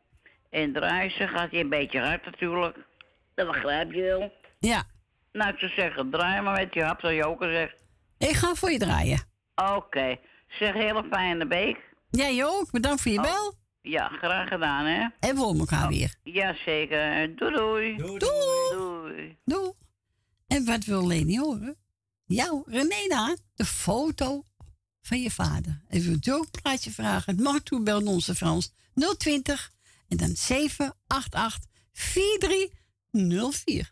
En draaien gaat hij een beetje hard natuurlijk. Dat begrijp je wel. Ja. Nou, ik zou zeggen, draai maar met je hap, zoals Joker zegt. Ik ga voor je draaien. Oké. Zeg, hele fijne week. Jij ook. Bedankt voor je bel. Ja, graag gedaan, hè. En we horen elkaar weer. Jazeker. Doei, doei. Doei. Doei. Doei. En wat wil Leni horen? Jou, René daar, de foto van je vader. Even een jokeplaatje vragen. Het mag toebellen onze Frans 020 en dan 788 4304.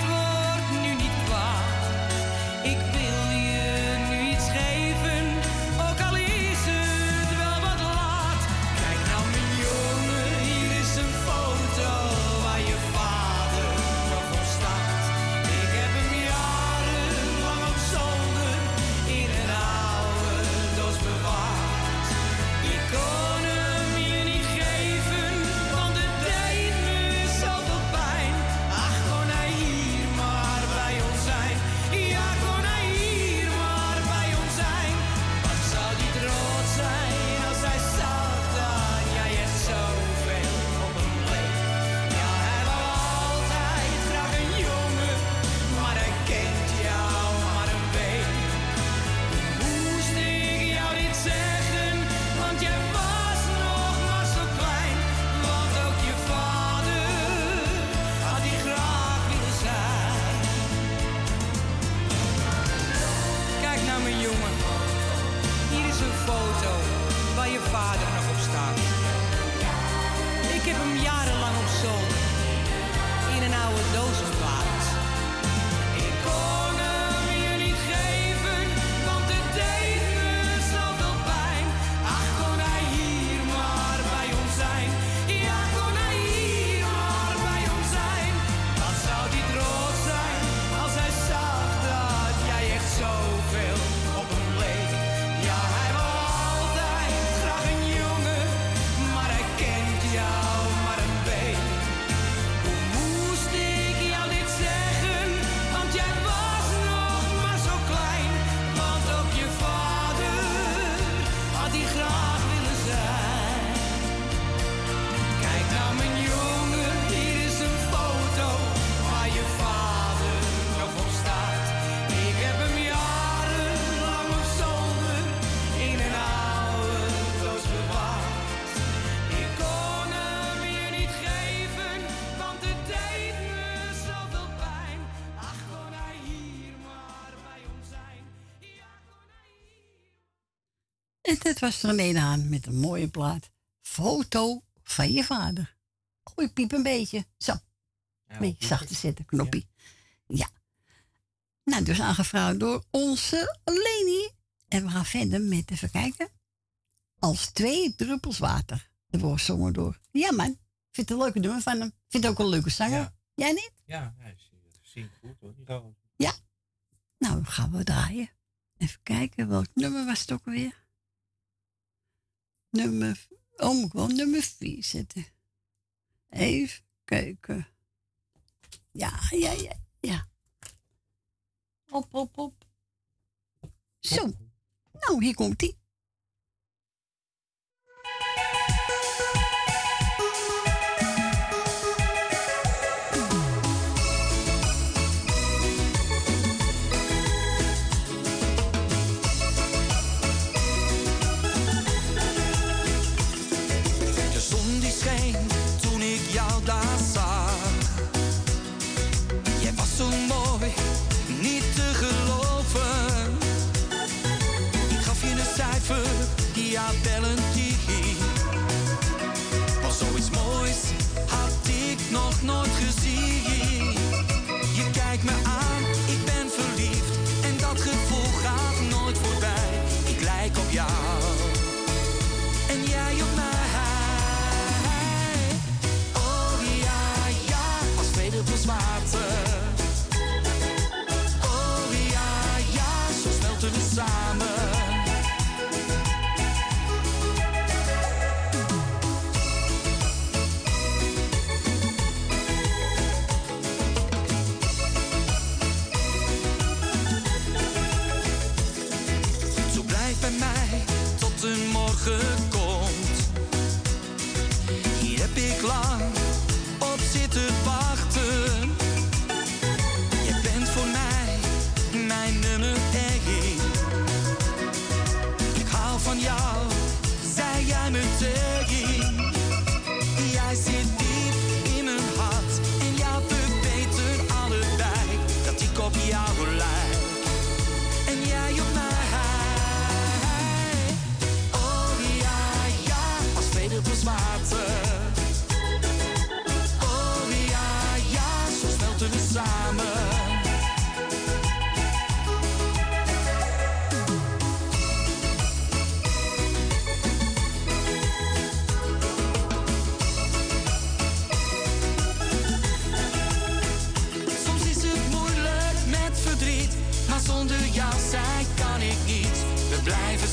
was er een aan met een mooie plaat. Foto van je vader. Goed ik piep een beetje. Zo. beetje zacht te zetten, knoppie. Ja. Nou, dus aangevraagd door onze Leni. En we gaan verder met, even kijken. Als twee druppels water. De wordt zongen door. Ja, man. Vind het een leuke nummer van hem. Vindt ook een leuke zanger. Ja. Jij niet? Ja, hij zingt goed hoor. Ja. Nou, dan gaan we draaien. Even kijken, welk nummer was het ook weer? nummer, om oh, gewoon nummer 4 zetten. Even kijken. Ja, ja, ja, ja. Op, op, op. Zo. Nou, hier komt ie.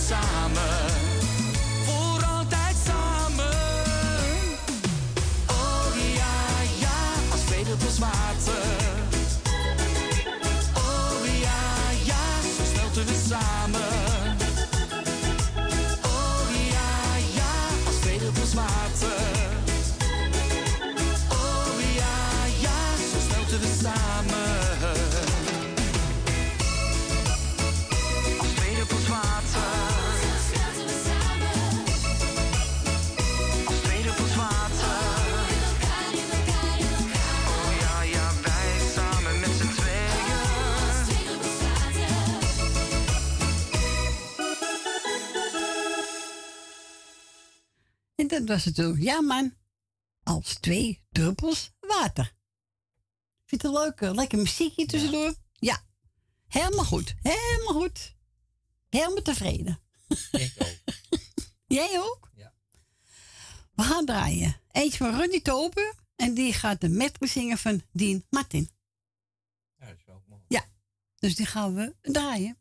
drama was Ja, man. als twee druppels water. Vind je het leuk? Eh, lekker muziekje tussendoor. Ja. Helemaal goed. Helemaal goed. Helemaal tevreden. Ik ook. Jij ook? Ja. We gaan draaien. Eentje van Rudy Tober. En die gaat de met zingen van Dean Martin. Ja, dat is wel. Ja. Dus die gaan we draaien.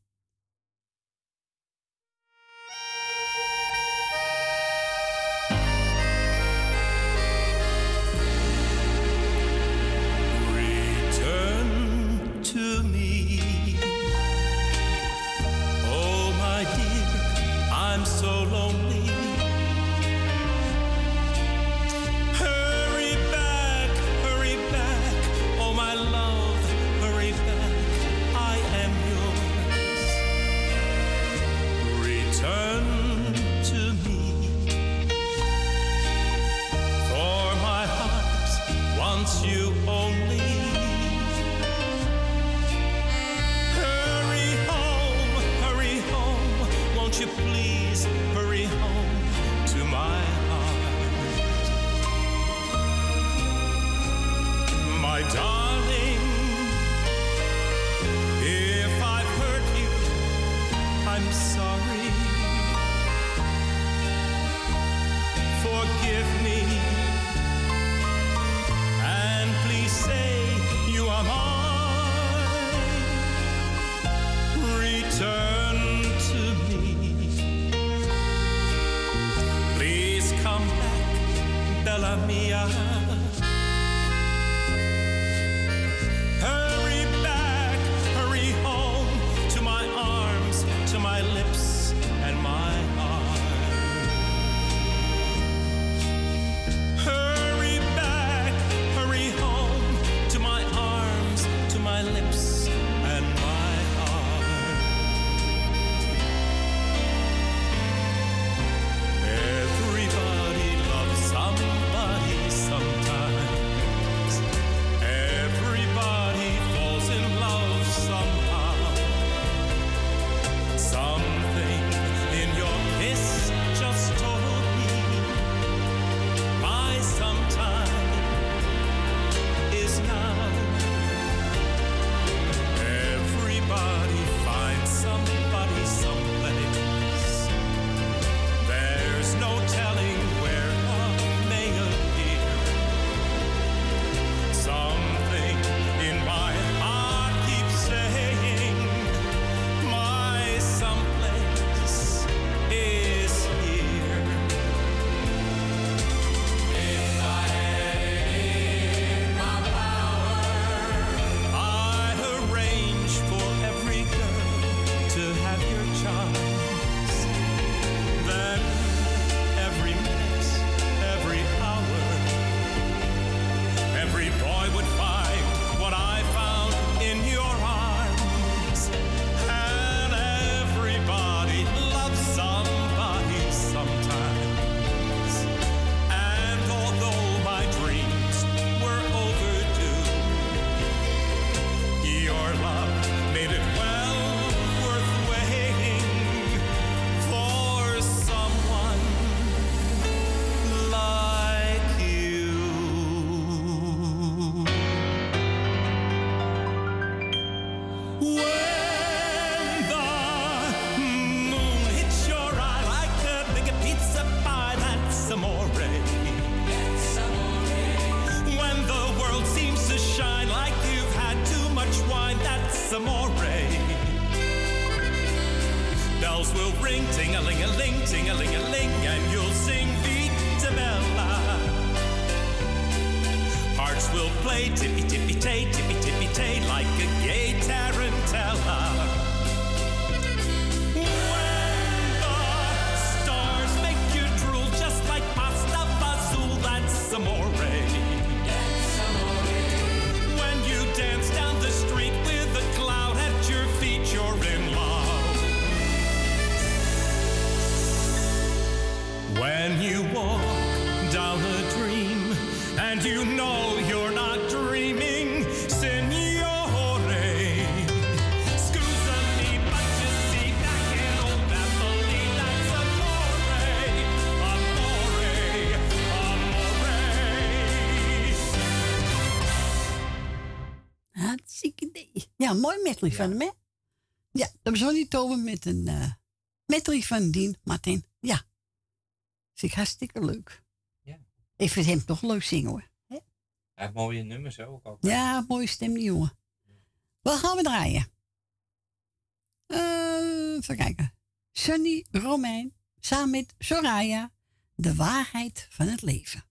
Ja, mooi metrie van hem, hè? Ja, dat was niet over met een eh, uh, metrie van Dien Martin. Ja. Vind ik hartstikke leuk. Ja. Ik vind hem toch leuk zingen, hoor. Hij heeft mooie nummers ook. Altijd. Ja, mooie stem, die jongen. Wat gaan we draaien? Eh, even kijken. Sunny Romein samen met Soraya. De waarheid van het leven.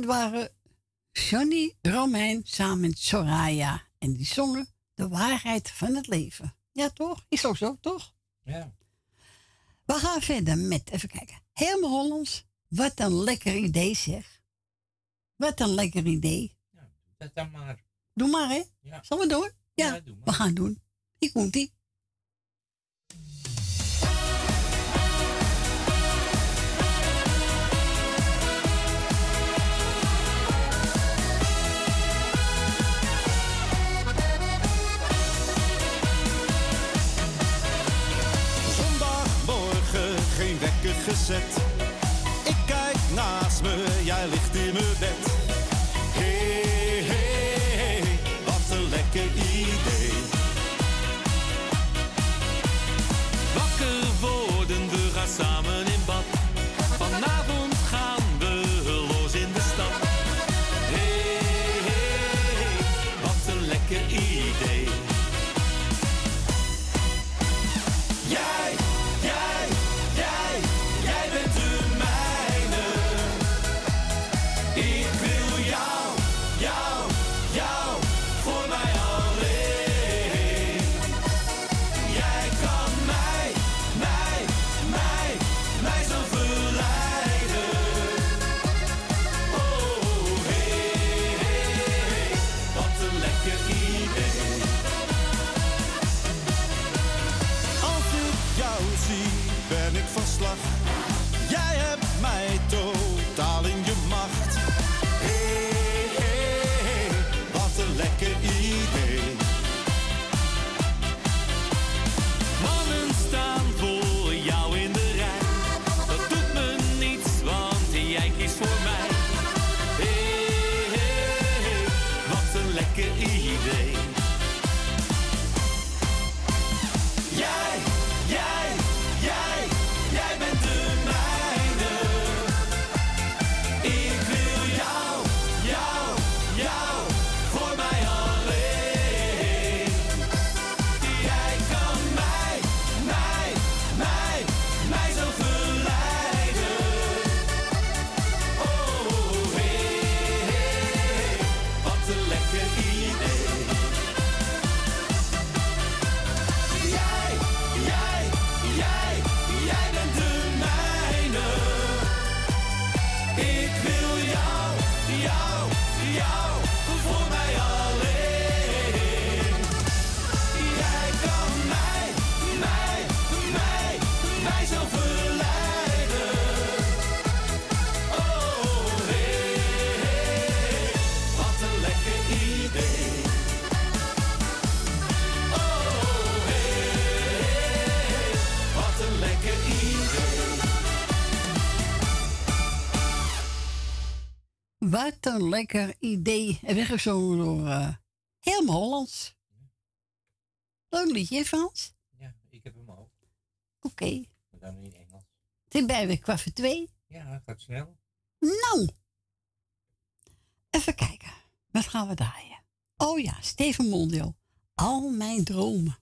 dit waren Johnny Romein samen met Soraya. En die zongen De waarheid van het leven. Ja, toch? Is ook zo, toch? Ja. We gaan verder met, even kijken. Helemaal Hollands. Wat een lekker idee, zeg. Wat een lekker idee. Ja, dat dan maar. Doe maar, hè? Ja. Zullen we door? Ja, we gaan doen. Ik moet die. Gezet. Ik kijk naast me, jij ligt in mijn bed. Wat een lekker idee. En weggezongen door eh helemaal Hollands. Leuk liedje, Frans? Ja, ik heb hem ook. Oké. Maar dan in Engels. Het is bijna kwart voor twee. Ja, gaat snel. Nou. Even kijken. Wat gaan we draaien? Oh ja, Steven Mondio. Al mijn dromen.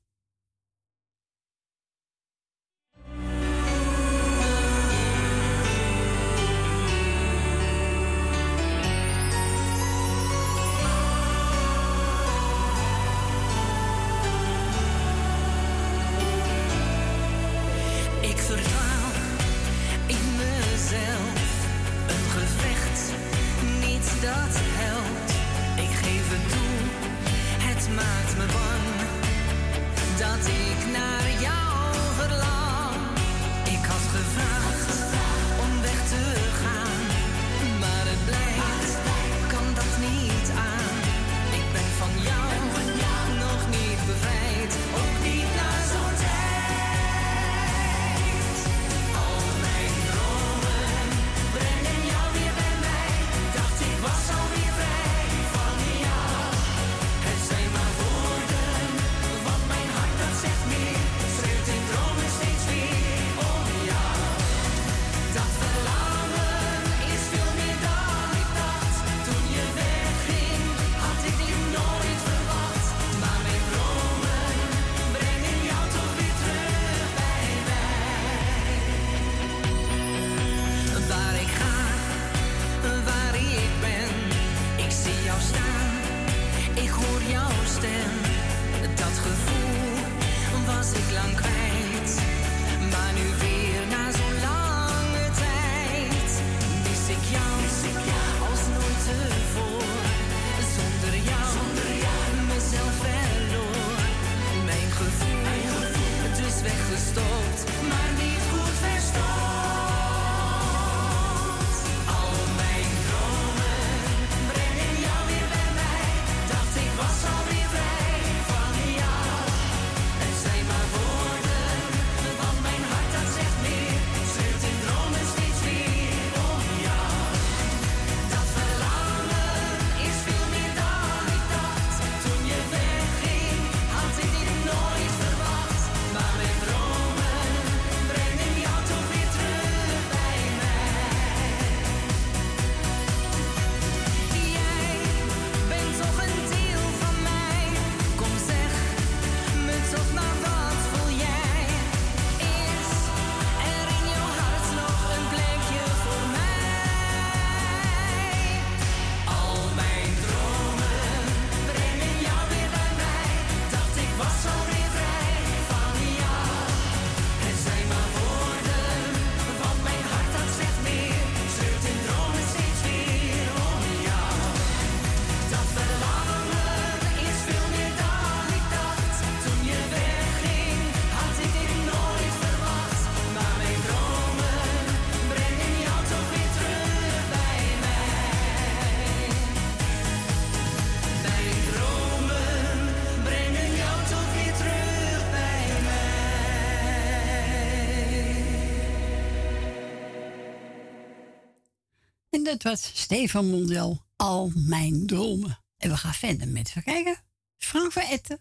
Stefan Mondel Al Mijn Dromen. En we gaan verder met verkijken. Frank van Etten,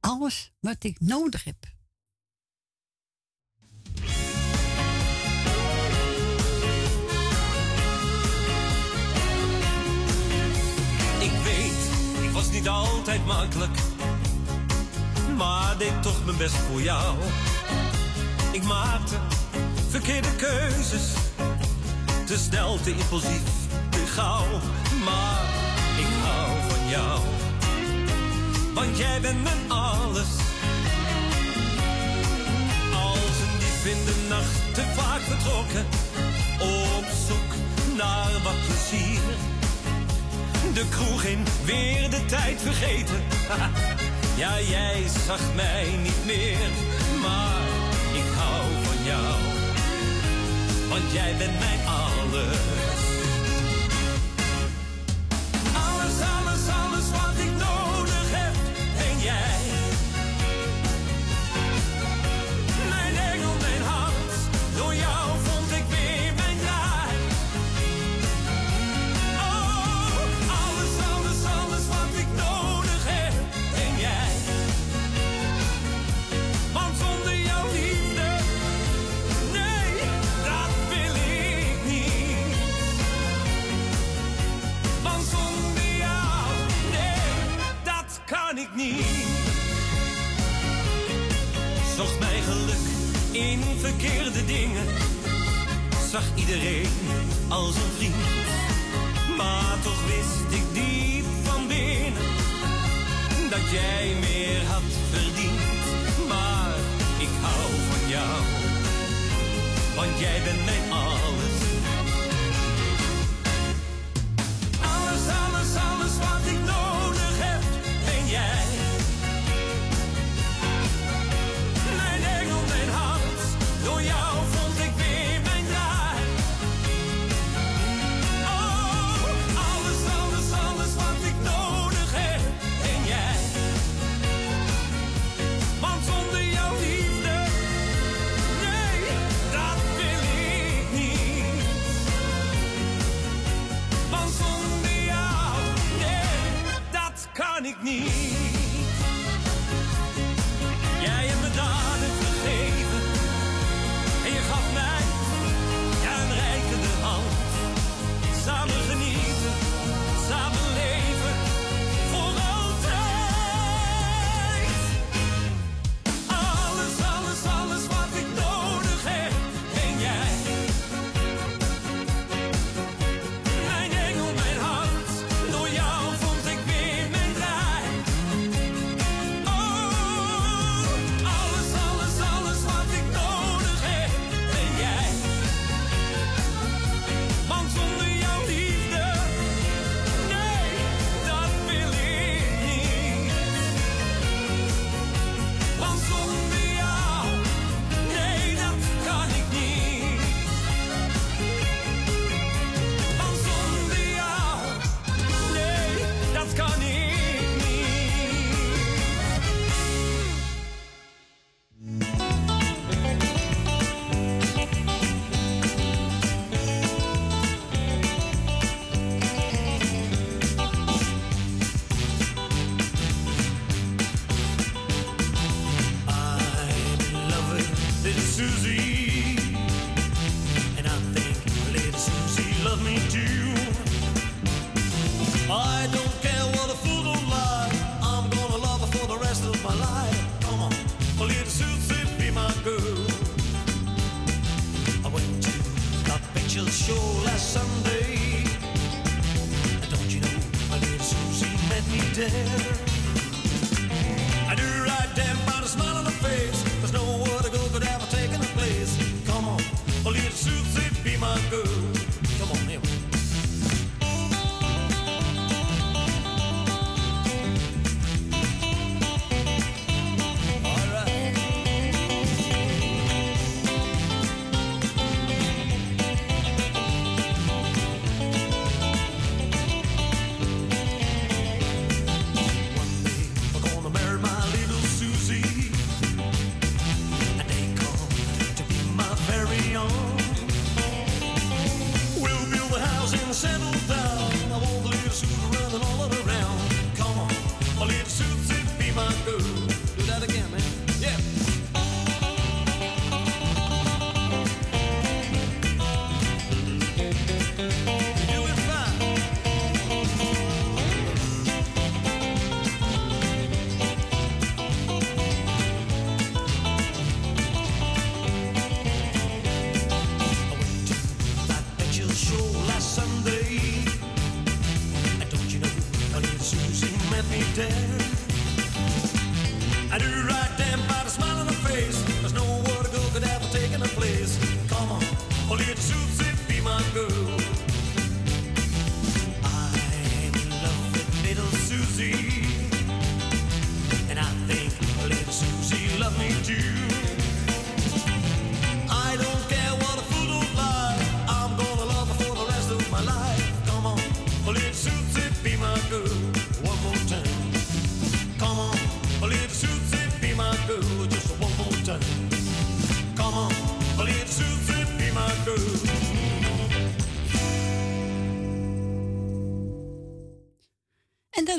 alles wat ik nodig heb. Ik weet, ik was niet altijd makkelijk, maar deed toch mijn best voor jou. Ik maakte verkeerde keuzes, te snel, te impulsief maar ik hou van jou. Want jij bent mijn alles. Als een dief in de nacht te vaak vertrokken, op zoek naar wat plezier. De kroeg in, weer de tijd vergeten. Ja, jij zag mij niet meer, maar ik hou van jou. Want jij bent mijn alles. is alles wat ik nog. Zocht mij geluk in verkeerde dingen. Zag iedereen als een vriend. Maar toch wist ik diep van binnen dat jij meer had verdiend. Maar ik hou van jou, want jij bent mijn alles.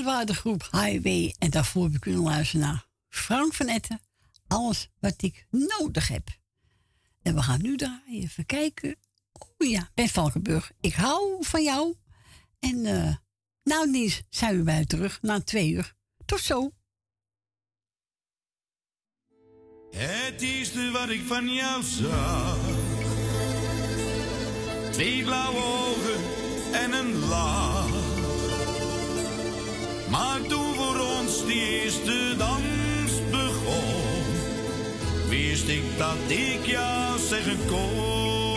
Groep Highway. En daarvoor heb ik kunnen luisteren naar Frank van Etten. Alles wat ik nodig heb. En we gaan nu draaien. Even kijken. Oh ja, Ben Valkenburg. Ik hou van jou. En eh nou Nies, zijn we bij terug na twee uur. Tot zo. Het eerste wat ik van jou zag. Twee blauwe ogen en een lach. Maar toen voor ons die eerste dans begon, wist ik dat ik jou zeggen kon.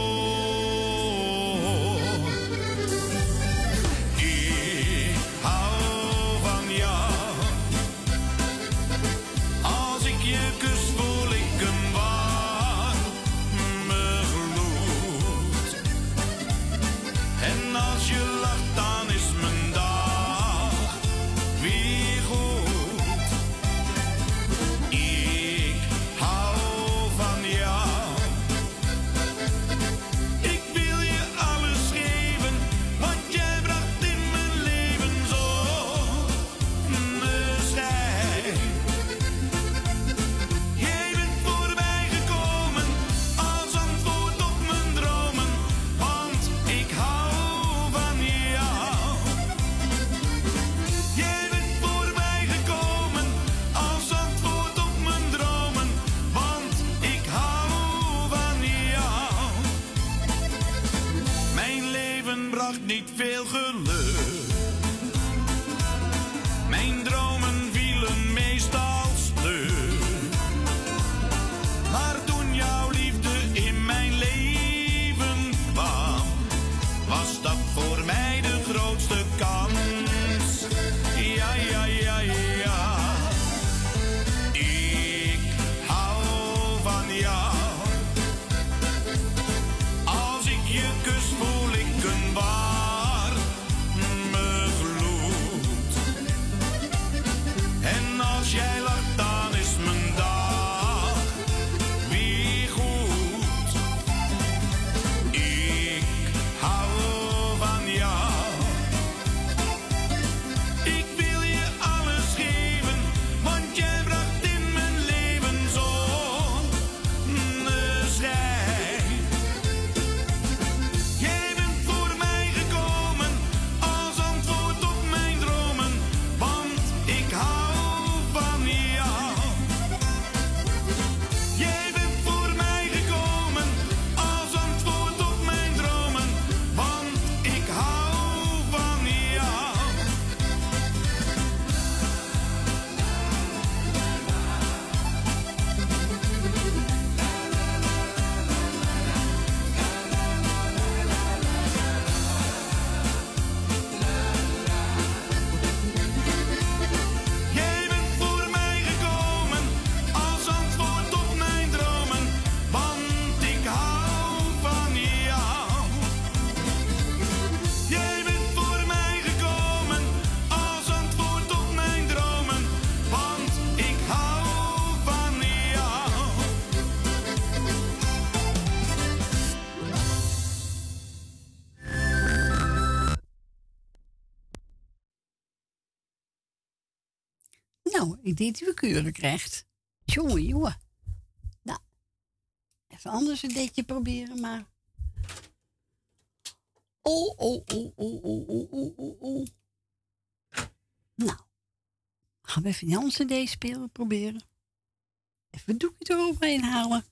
U keuren krijgt. Jongen, jongen. Nou, even anders een beetje proberen, maar... Oh, oh, oh, oh, oh, oh, oh, oh, oh. Nou, gaan we even een CD spelen, proberen. Even een doekje eroverheen halen.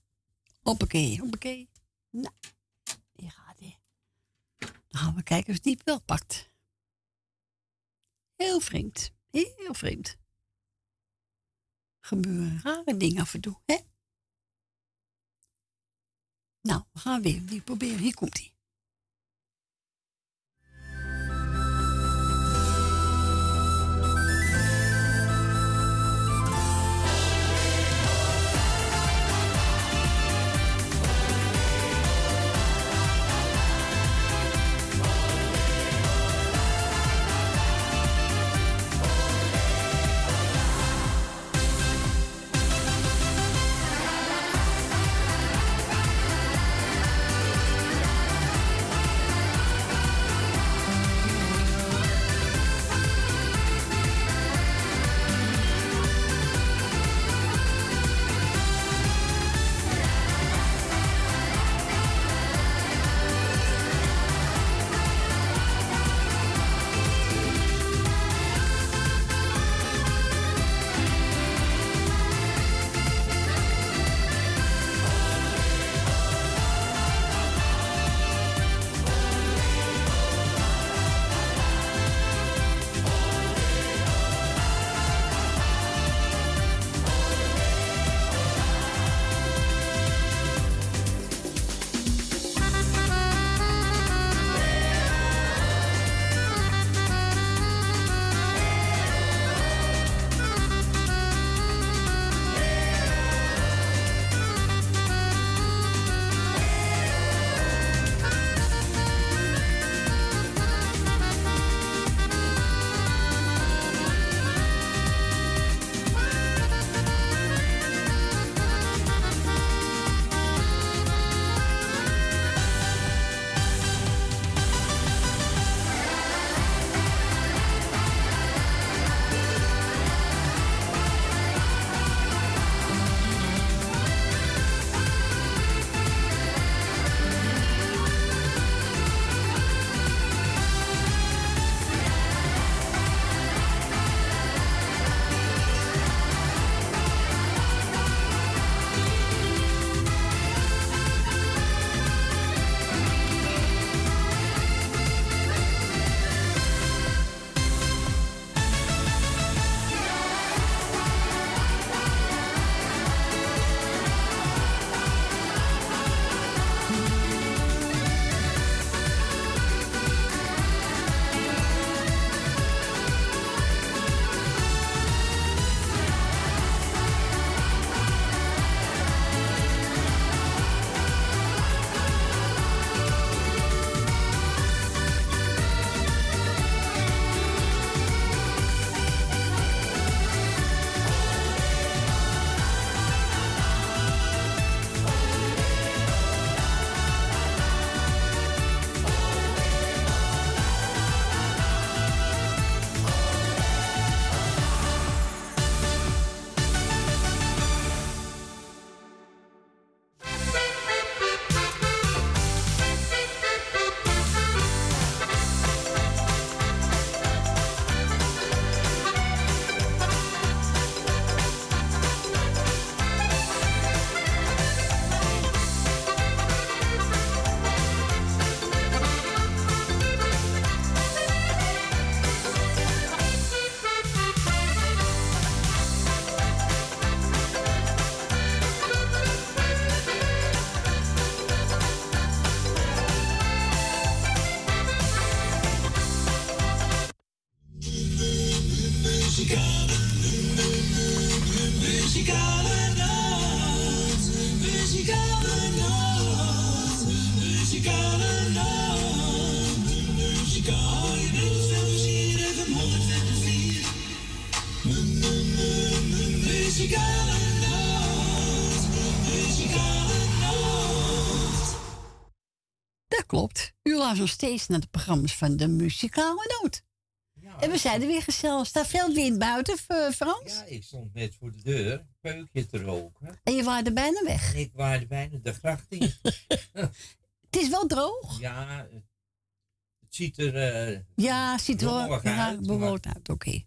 Hoppakee, hoppakee. Nou, hier gaat hij. Dan gaan we kijken of die het wel pakt. Heel vreemd, heel vreemd gebeuren rare dingen af en toe, hè? Nou, we gaan weer die proberen. Hier komt hij. Luistert nog steeds naar de programma's van de muzikale noot. en we zijn er weer gezellig. Staat veel wind buiten, eh, Frans? Ja, ik stond net voor de deur, peukje te roken. En je waarde bijna weg. En ik waarde bijna de gracht in. Het is wel droog. ja, het, ziet er... eh, Ja, ziet er wel ja, bewoond uit. Oké.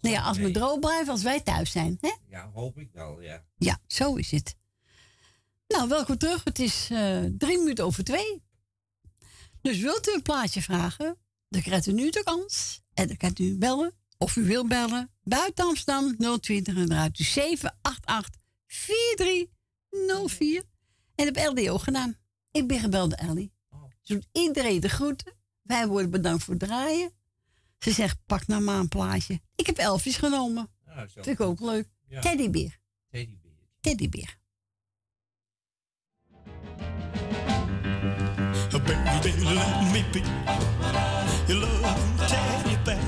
Nou ja, als we droog blijven, als wij thuis zijn. Hè? Ja, hoop ik wel, ja. Ja, zo is het. Nou, welkom terug. Het is eh, drie minuten over twee. Dus wilt u een plaatje vragen, dan krijgt u nu de kans. En dan kunt u bellen, of u wil bellen, buiten Amsterdam 020 en eruit u 788 4304. En op LDO gedaan. Ik ben gebeld door Ellie. Ze doet iedereen de groeten. Wij worden bedankt voor het draaien. Ze zegt, pak nou maar een plaatje. Ik heb Elvis genomen. Ah. Vind ik ook leuk. Ja. Teddybeer. Teddybeer. Teddybeer. Let me be your loving teddy bear.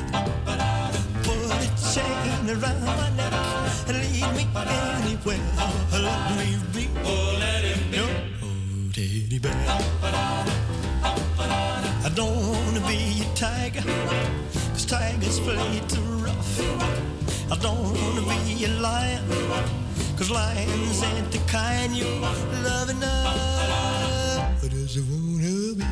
Put a chain around my neck and lead me anywhere. Let me be. Oh, let be. Your teddy bear. I don't wanna be a tiger, cause tigers play too rough. I don't wanna be a lion, cause lions ain't the kind you love enough.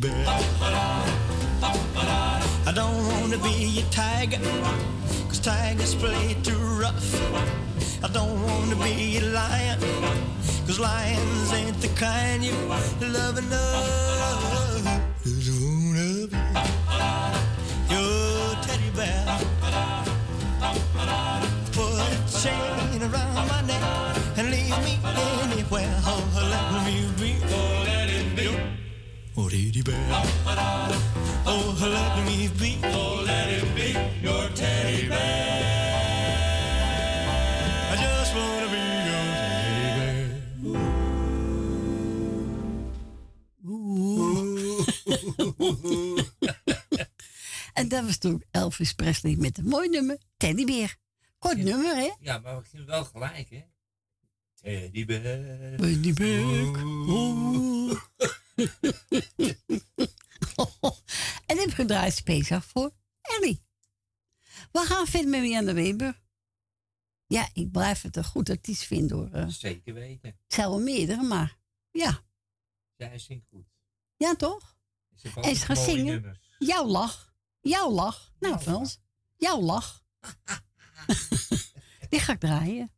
bear. I don't wanna be a tiger, cause tigers play too rough. I don't wanna be a lion, cause lions ain't the kind you love enough. Just wanna be your teddy bear. Put a chain teddy bear. Oh, let me be. Oh, let it be your teddy bear. I just wanna be your teddy bear. En dat was toen Elvis Presley met een mooi nummer. Teddybeer. Kort nummer, hè? Ja, maar we gingen wel gelijk, hè? Teddybeer. Teddybeer. En ik heb gedraaid speciaal voor Ellie. We gaan verder met Marianne Weber. Ja, ik blijf het een goed artiest vinden hoor. Eh, Zeker weten. Zou wel meerdere, maar ja. Zij zingt goed. Ja, toch? Ze En ze gaat zingen. nummers. Jouw lach. Jouw lach. Nou, Frans. Jouw lach. Die ga ik draaien.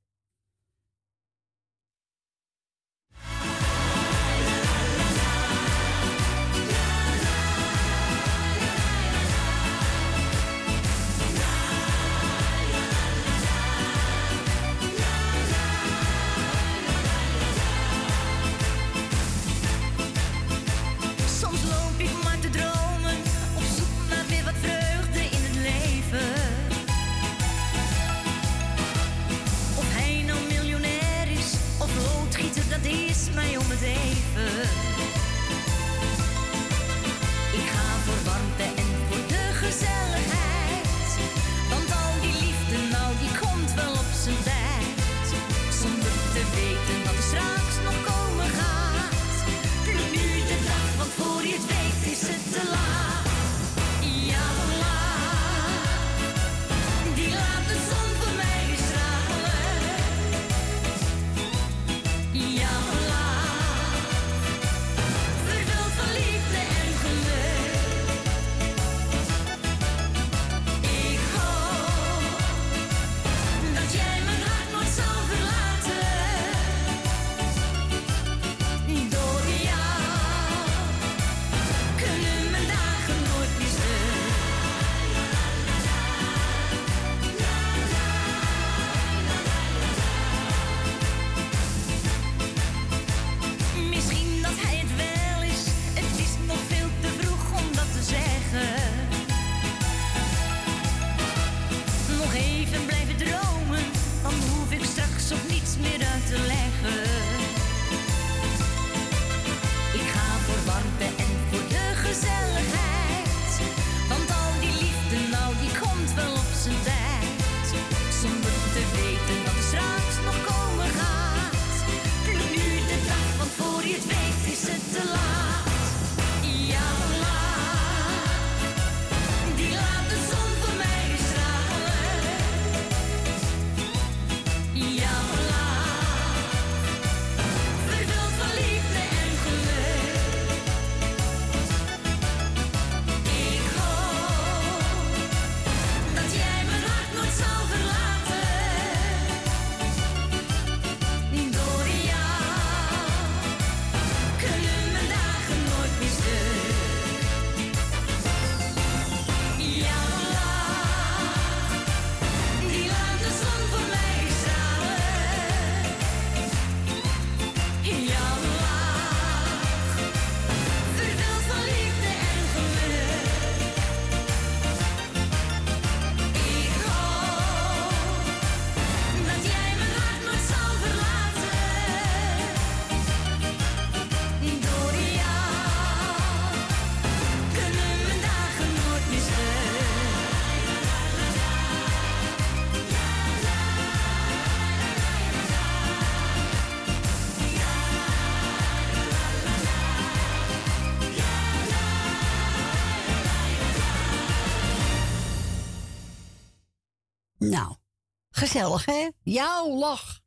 Gezellig, hè? Jouw lach.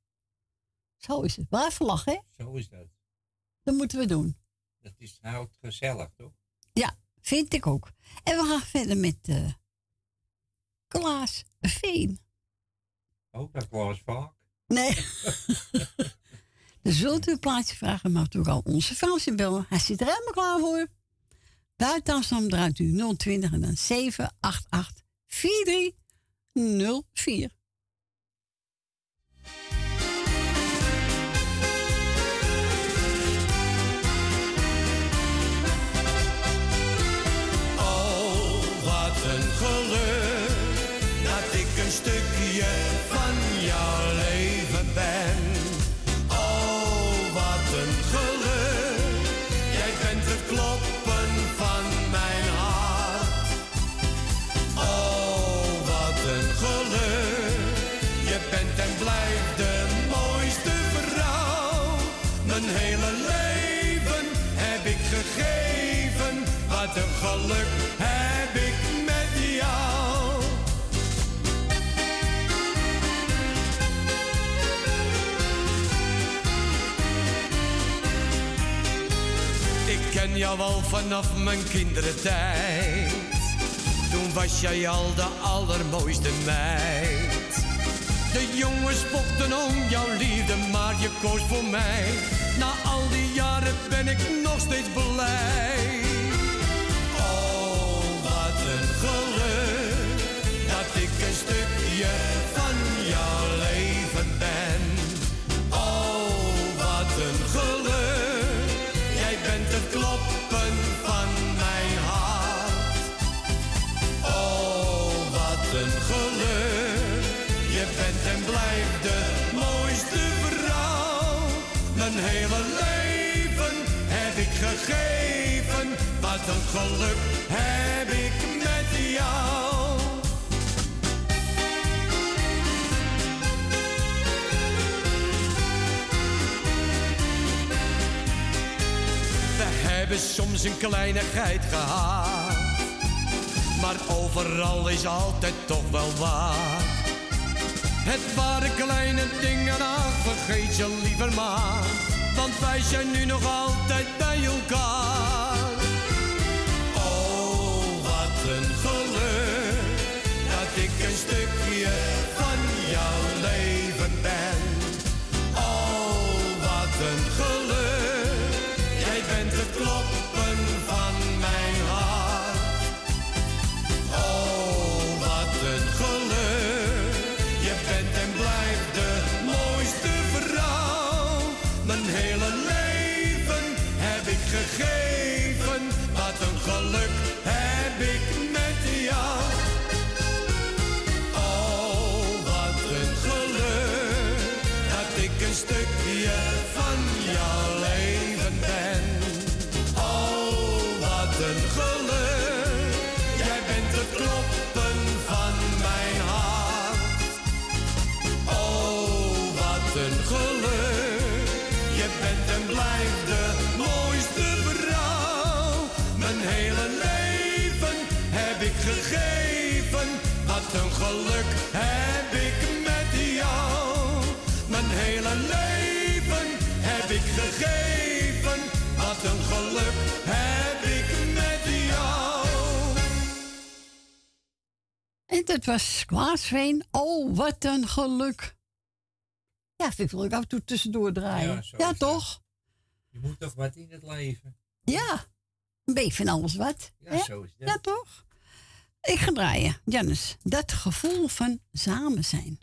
Zo is het. Blijven lachen, hè? Zo is dat. Dat moeten we doen. Dat is, houdt gezellig, toch? Ja, vind ik ook. En we gaan verder met eh Klaas Veen. Ook dat was vaak. Nee. dus wilt u een plaatje vragen, u ook al onze Fransje bellen. Hij zit er helemaal klaar voor. Buiten Amsterdam draait u 020 en dan 788 4304. Ken jou al vanaf mijn kindertijd. Toen was jij al de allermooiste meid. De jongens vochten om jouw liefde, maar je koos voor mij. Na al die jaren ben ik nog steeds blij. Oh, wat een geluk dat ik een stukje wat een geluk heb ik met jou. We hebben soms een kleinigheid gehad. Maar overal is altijd toch wel waar. Het waren kleine dingen, ach vergeet je liever maar. Want wij zijn nu nog altijd bij elkaar. Een stukje van jouw leven ben. Oh, wat een geluk heb ik met jou. Mijn hele leven heb ik gegeven, wat een geluk heb ik met jou. En dat was Klaas Veen. Oh, wat een geluk. Ja, vind ik leuk af en toe tussendoor draaien. Ja, toch? Je moet toch wat in het leven. Ja, een beetje van alles wat. Ja, hè? zo is dat. Ja, toch? Ik ga draaien, Jannes. Dat gevoel van samen zijn.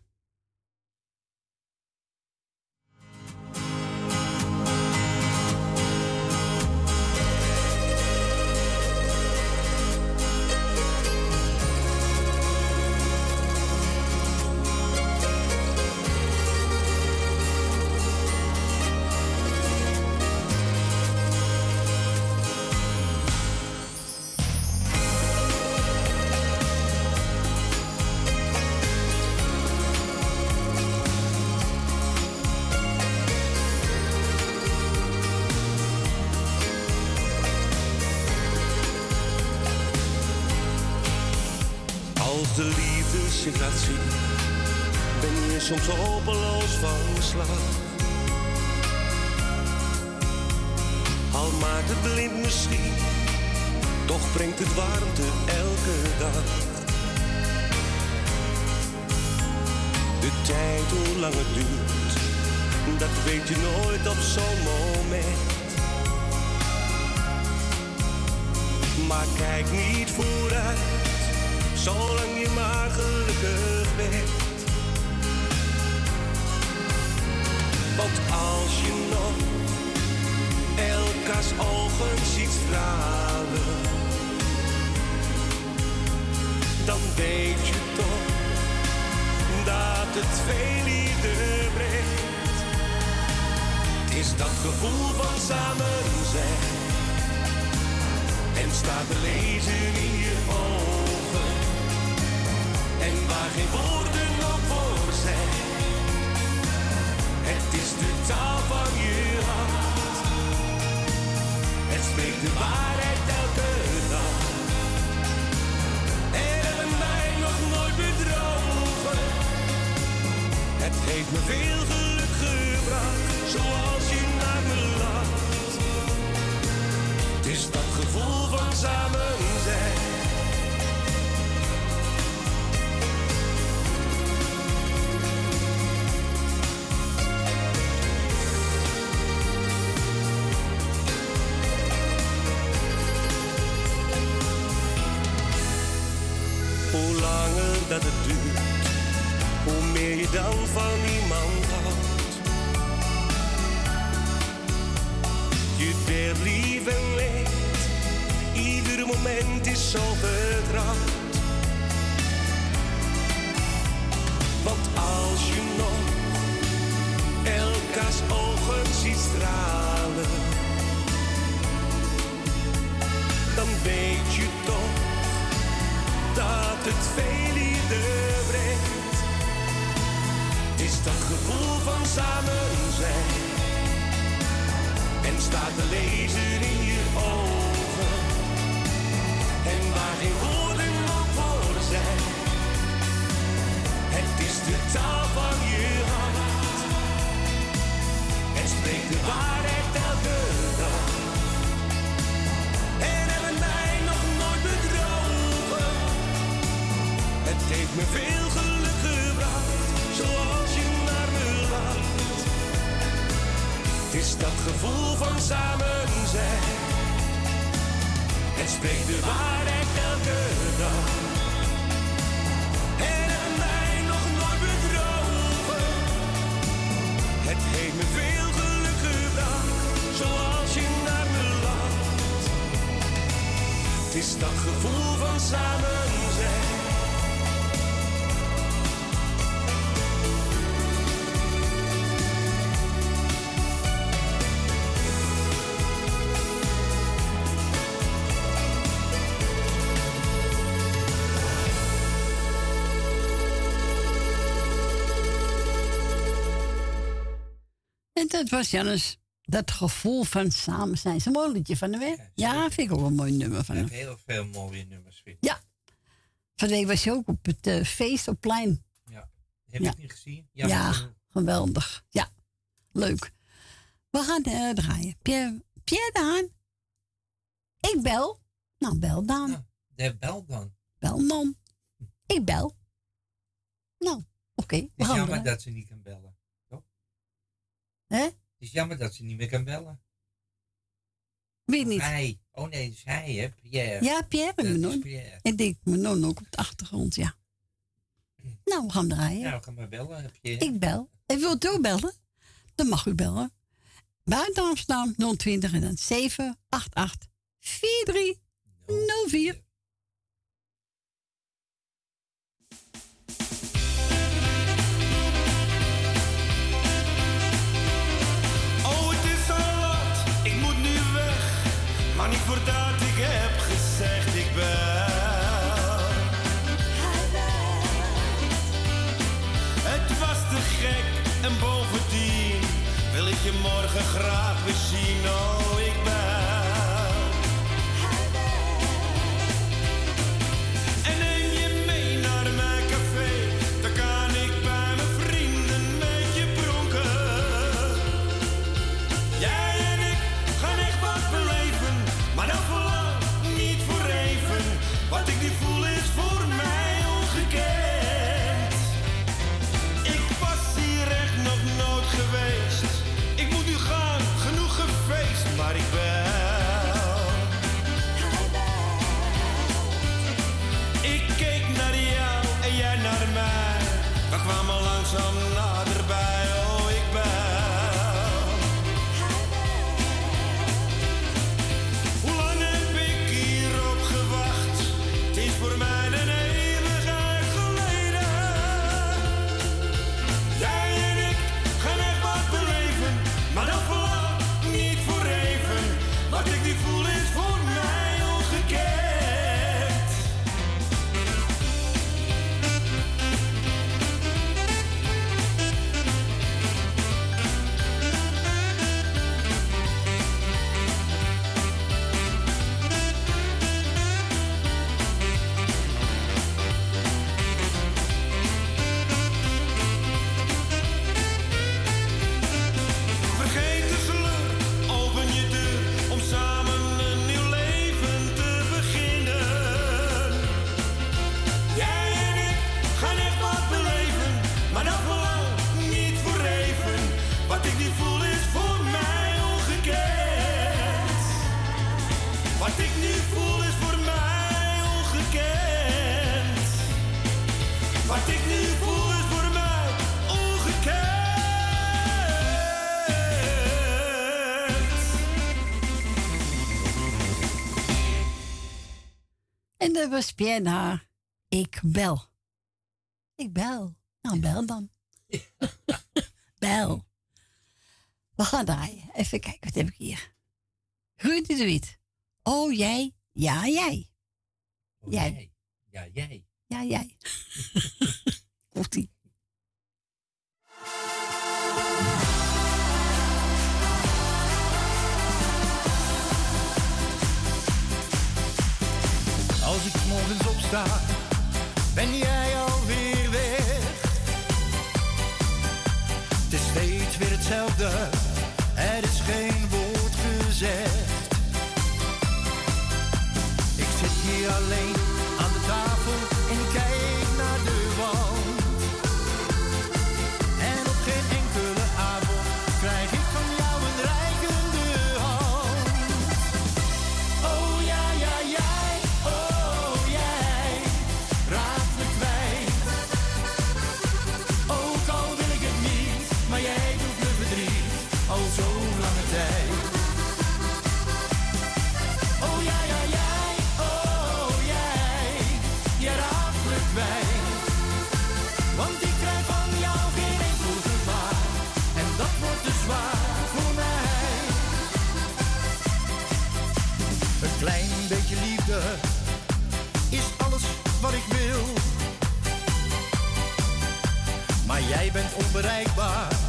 Het veel liefde brengt. Is dat gevoel van samen zijn en staat te lezen in je ogen. En waar geen woorden nog voor zijn, het is de taal van je hart. Het spreekt de waarheid me veel geluk gebracht, zoals je naar me lacht. Het is dat gevoel van samen zijn. Het spreekt de waarheid elke dag. En mij nog nooit bedrogen. Het heeft me veel geluk gebracht, zoals je naar me lacht. Het is dat gevoel van samen was Jannes. Dat gevoel van samen zijn. Is een mooi liedje van de weg. Ja, vind ik ook een mooi nummer van Ik hem. heb heel veel mooie nummers, vind ik. Ja. Van de week was je ook op het eh, feest op plein. Ja. Heb je Ja. het niet gezien? Ja, geweldig. Ja, leuk. We gaan eh, draaien. Pierre, Pierre Daan. Ik bel. Nou, bel Daan. De bel dan. Bel dan. Ik bel. Nou, oké. We gaan jammer dat ze niet kan bellen. Toch? Hè? Het is jammer dat ze niet meer kan bellen. Wie niet? Hij. Oh nee, is hij, hè? Pierre. Ja, Pierre en. Pierre. Ik denk Manon ook op de achtergrond, ja. Nou, we gaan draaien. Nou, ga maar bellen, heb je. Ik bel. En wilt u bellen? Dan mag u bellen. Buiten Amsterdam 020 en dan 788 4304. Je morgen graag weer zien. Oh, De dan ik bel. Ik bel. Nou, bel dan. Bel. We gaan draaien. Even kijken, wat heb ik hier? Rudy de Wit. Oh, jij. Ja, jij. Oh, jij. Ja, jij. Ja, jij. Komt-ie. ochtends ben jij alweer weg. Het is steeds weer hetzelfde, er is geen woord gezegd. Ik zit hier alleen. onbereikbaar.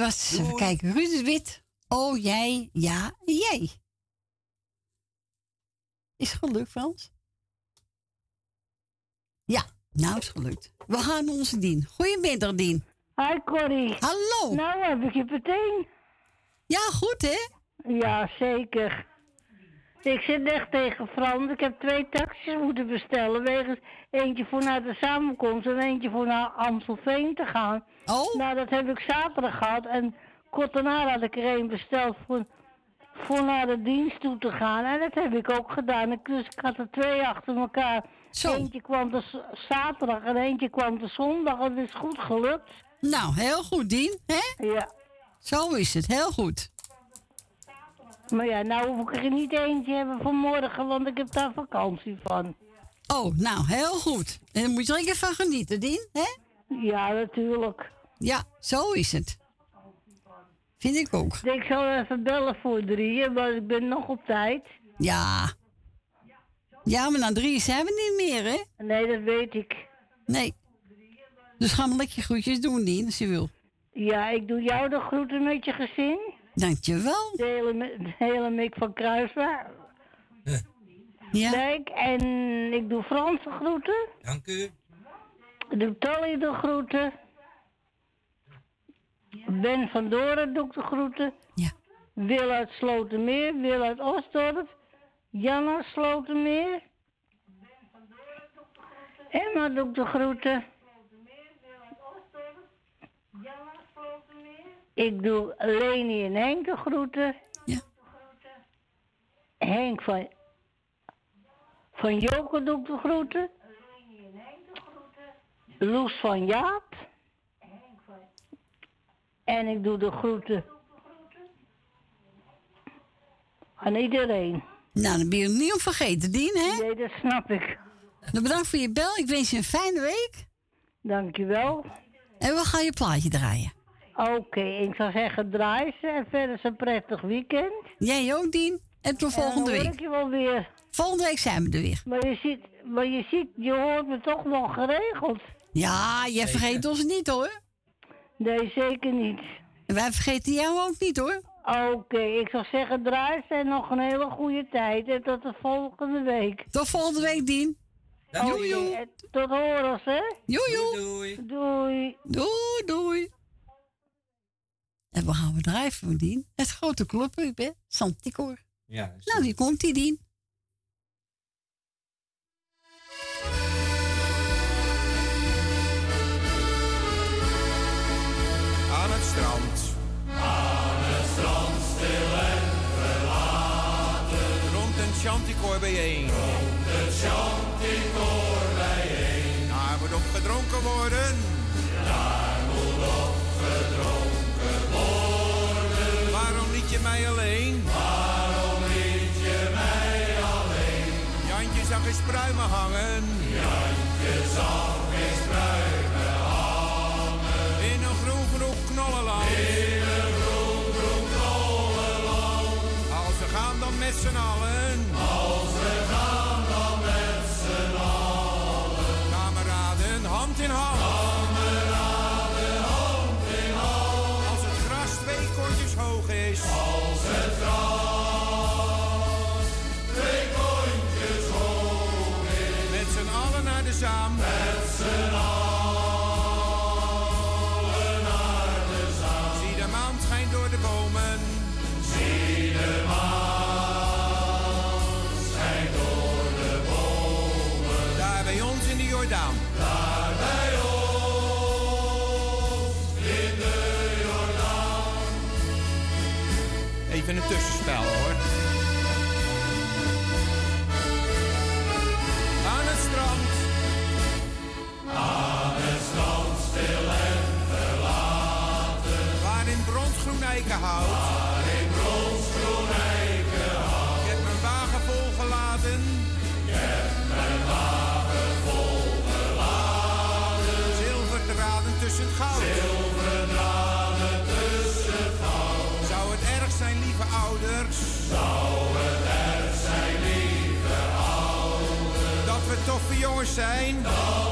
was, even kijken, Ruud Wit. Oh, jij, ja, jij. Is gelukt, Frans? Ja, nou is gelukt. We gaan onze Dien. Goedemiddag, Dien. Hi, Corrie. Hallo. Nou, heb ik je meteen. Ja, goed, hè? Ja, zeker. Ik zit echt tegen Frans. Ik heb twee taxis moeten bestellen. Wegens eentje voor naar de samenkomst en eentje voor naar Amstelveen te gaan. Oh? Nou, dat heb ik zaterdag gehad. En kort daarna had ik er een besteld voor, voor naar de dienst toe te gaan. En dat heb ik ook gedaan. Ik, dus ik had er twee achter elkaar. Eentje kwam de zaterdag en eentje kwam de zondag. En het is goed gelukt. Nou, heel goed, Dien. Hè? Ja. Zo is het, heel goed. Maar ja, nou hoef ik er niet eentje hebben voor morgen, want ik heb daar vakantie van. Oh, nou, heel goed. En daar moet je er even van genieten, Dien, hè? Ja, natuurlijk. Ja, zo is het. Vind ik ook. Ik zal even bellen voor drieën, maar ik ben nog op tijd. Ja. Ja, maar na drie zijn we niet meer, hè? Nee, dat weet ik. Nee. Dus ga maar lekker groetjes doen, Dien, als je wil. Ja, ik doe jou de groeten met je gezin. Dankjewel. De hele, de hele Mick van Kruiswaard. Ja. Kijk, en ik doe Frans de groeten. Dank u. Ik doe Tally de groeten. Ben van Doren doe ik de groeten. Ja. Wil uit Slotermeer, Wil uit Osdorp. Janna Slotermeer. Emma doe ik de groeten. Ik doe Leni en Henk de groeten. Ja. Henk van, van Joke doe ik de groeten. Loes van Jaap. En ik doe de groeten aan iedereen. Nou, dan ben je niet om vergeten, Dien, hè? Nee, dat snap ik. Nou, bedankt voor je bel. Ik wens je een fijne week. Dankjewel. En we gaan je plaatje draaien. Oké, ik zou zeggen draai ze en verder een prettig weekend. Jij ook, Dien. En tot volgende week. ik je wel weer. Volgende week zijn we er weer. Maar je ziet, maar je ziet, je hoort me toch nog geregeld. Ja, jij vergeet ons niet, hoor. Nee, zeker niet. En wij vergeten jou ook niet, hoor. Oké, ik zou zeggen draai ze en nog een hele goede tijd. En tot de volgende week. Tot volgende week, Dien. Oké, en Tot horens, hè? Joe. Doei. Doei. Doei, doei. En we gaan we draaien voor Dien. Het grote club, hè? Santicor. Ja, Nou, die komt die, Dien. Strand. Aan het strand stil en verlaten. Rond een chanticoor bijeen. Rond het chanticoor bijeen. Daar moet op gedronken worden. Daar moet op gedronken worden. Waarom liet je mij alleen? Waarom liet je mij alleen? Jantje zag eens pruimen hangen. Jantje zag eens pruimen knollenland. Als we gaan dan met z'n allen. Als we gaan dan met z'n allen. Kameraden, hand in hand. Kameraden, hand in hand. Als het gras twee kontjes hoog is. Als het gras twee kontjes hoog is. Met z'n allen naar de zaam. Even een tussenspel hoor. Jongens zijn.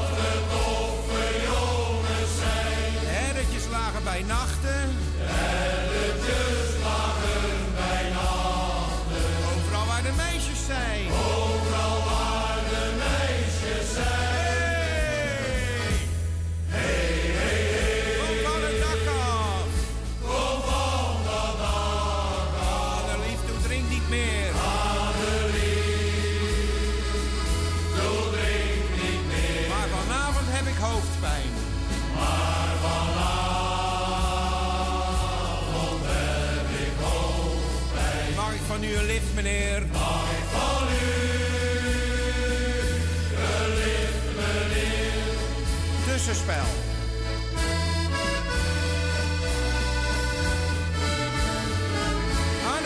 Aan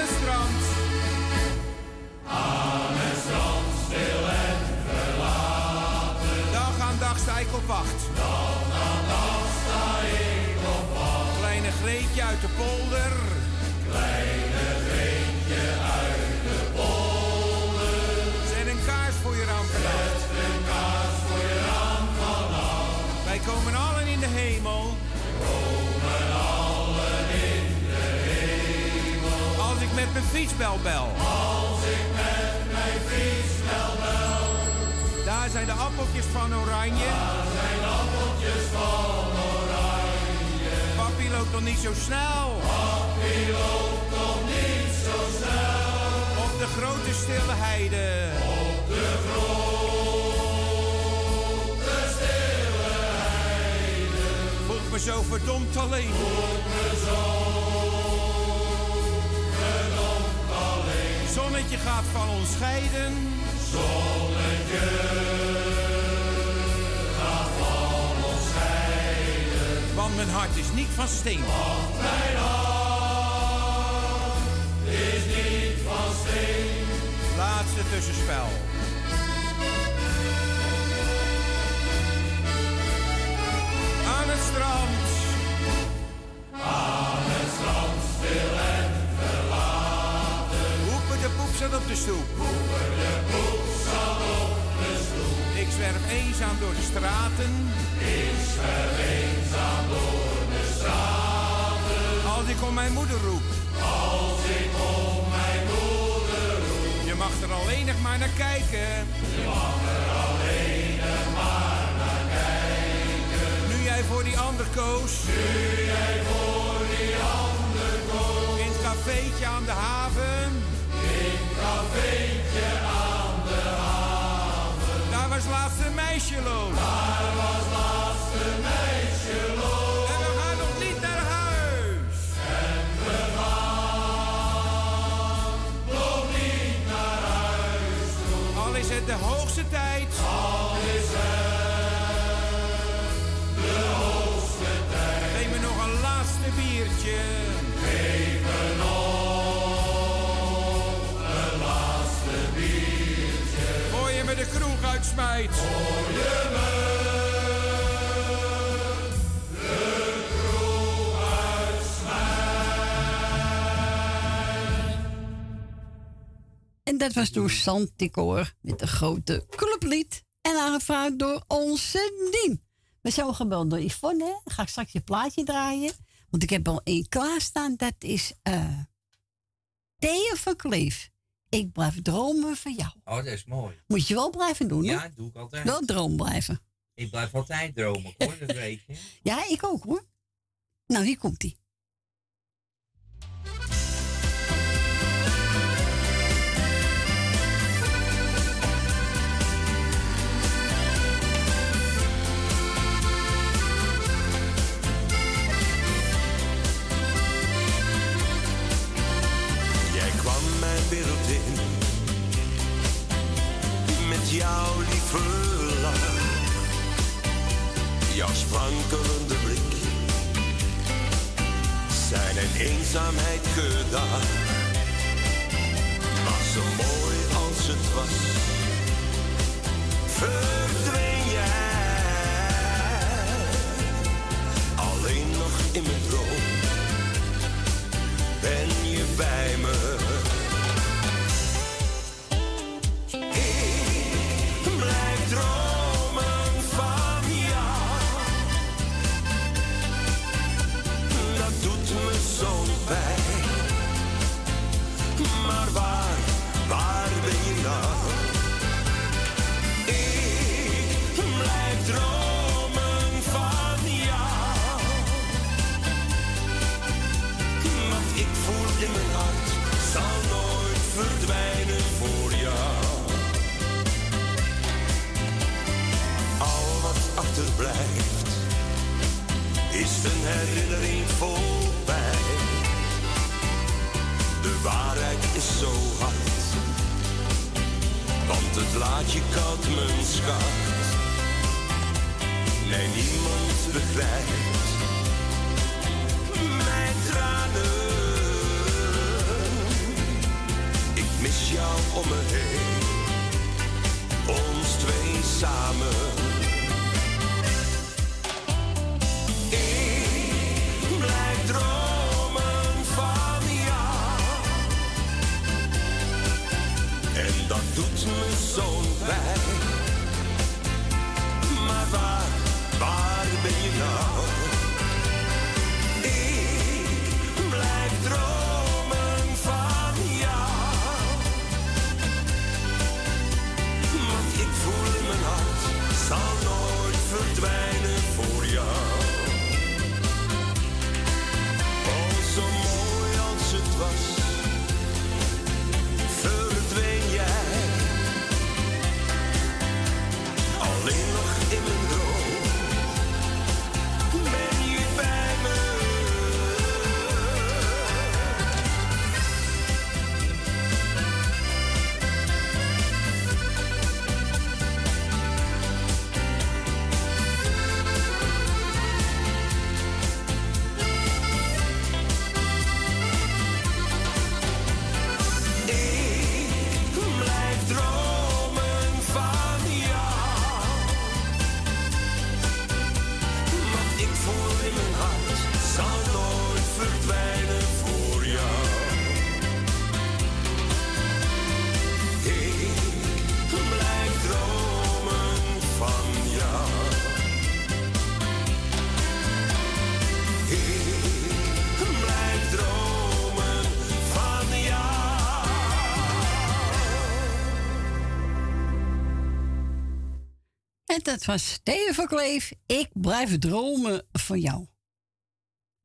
het strand. Aan het strand, stil en verlaten. Dag aan dag sta ik op wacht. Dag aan dag sta ik op wacht. Kleine Greetje uit de polder. Met mijn fietsbel bel. Als ik met mijn fietsbel bel. Daar zijn de appeltjes van oranje. Daar zijn de appeltjes van oranje. Papi loopt nog niet zo snel. Papi loopt nog niet zo snel. Op de grote stille heide. Op de grote stille heide. Voelt me zo verdomd alleen. Me zo Zonnetje gaat van ons scheiden. Zonnetje gaat van ons scheiden. Want mijn hart is niet van steen. Want mijn hart is niet van steen. Laatste tussenspel. Aan het strand. Aan het strand, stil zat op de stoep. De poep zat op de stoep. Ik zwerf eenzaam door de straten. Ik zwerf eenzaam door de straten. Als ik om mijn moeder roep. Als ik om mijn moeder roep. Je mag er alleen nog maar naar kijken. Je mag er alleen nog maar naar kijken. Nu jij voor die ander koos. Nu jij voor die ander koos. In het cafeetje aan de haven. In het cafeetje aan de haven. Daar was laatste meisje loos. Daar was laatste meisje loos. En we gaan nog niet naar huis. En we gaan nog niet naar huis toe. Al is het de hoogste tijd. Uitsmijt. Voor je me de. En dat was door Santicoor met een grote clublied. En aangevraagd door onze Dien. We zijn gebeld door Yvonne. hè. Ga ik straks je plaatje draaien. Want ik heb al één klaarstaan. Dat is eh Theo van Kleef. Ik blijf dromen van jou. Oh, dat is mooi. Moet je wel blijven doen, Ja, hoor. dat doe ik altijd. Wel droom blijven. Ik blijf altijd dromen, hoor, dat weet je. Ja, ik ook, hoor. Nou, hier komt jouw sprankelende blik, zijn en eenzaamheid gedaan. Maar zo mooi als het was, verdween jij. Alleen nog in mijn droom. Ben je bij een herinnering voorbij. De waarheid is zo hard Want het laat je koud, mijn schat. Nee, niemand begrijpt mijn tranen. Ik mis jou om me heen, ons twee samen. Doet me zo'n pijn. Maar waar, waar ben je nou? Ik blijf dromen van jou. Want ik voel in mijn hart, zal dat was Steven van Kleef. Ik blijf dromen van jou.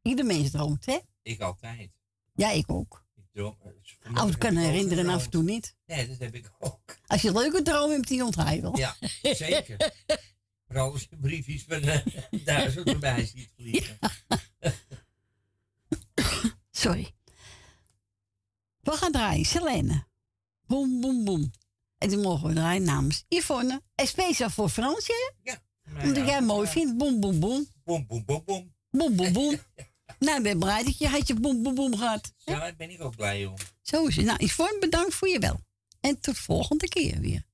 Ieder mens droomt, hè? Ik altijd. Ja, ik ook. Ik droom, eh, kan herinneren en af en toe niet. Nee, dat heb ik ook. Als je leuke droom hebt, die onthoud je wel. Ja, zeker. Vooral als je briefjes van eh, duizend erbij ziet vliegen. Sorry. We gaan draaien. Selene. Boom, boom, boom. En die mogen we draaien namens Yvonne. En speciaal voor Fransje. Ja. Omdat jij mooi vindt. Boom, boom, boom. Boom, boom, boom, boom. Boom, boom, boom. nou, ik ben blij dat je had je boom, boom, boom gehad. Ja, daar ben ik ook blij om. Zo is het. Nou, Yvonne, bedankt voor je bel. En tot volgende keer weer.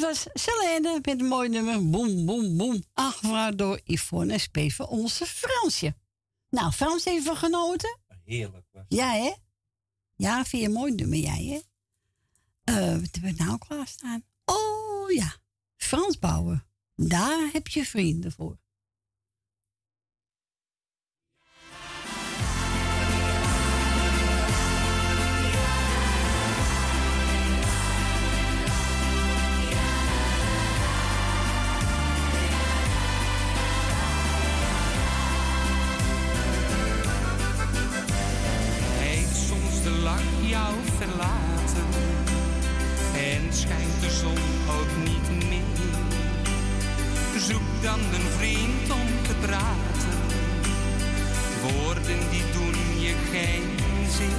Dat was Selene met een mooi nummer. Boom, boom, boom. Aangevraagd door Yvonne en Spees voor onze Fransje. Nou, Frans even genoten? Heerlijk. was. Ja, hè? Ja, vind je een mooi nummer, jij, hè? Eh, wat hebben we nou klaarstaan? Oh, ja. Frans bouwen. Daar heb je vrienden voor. Dan een vriend om te praten, woorden die doen je geen zin.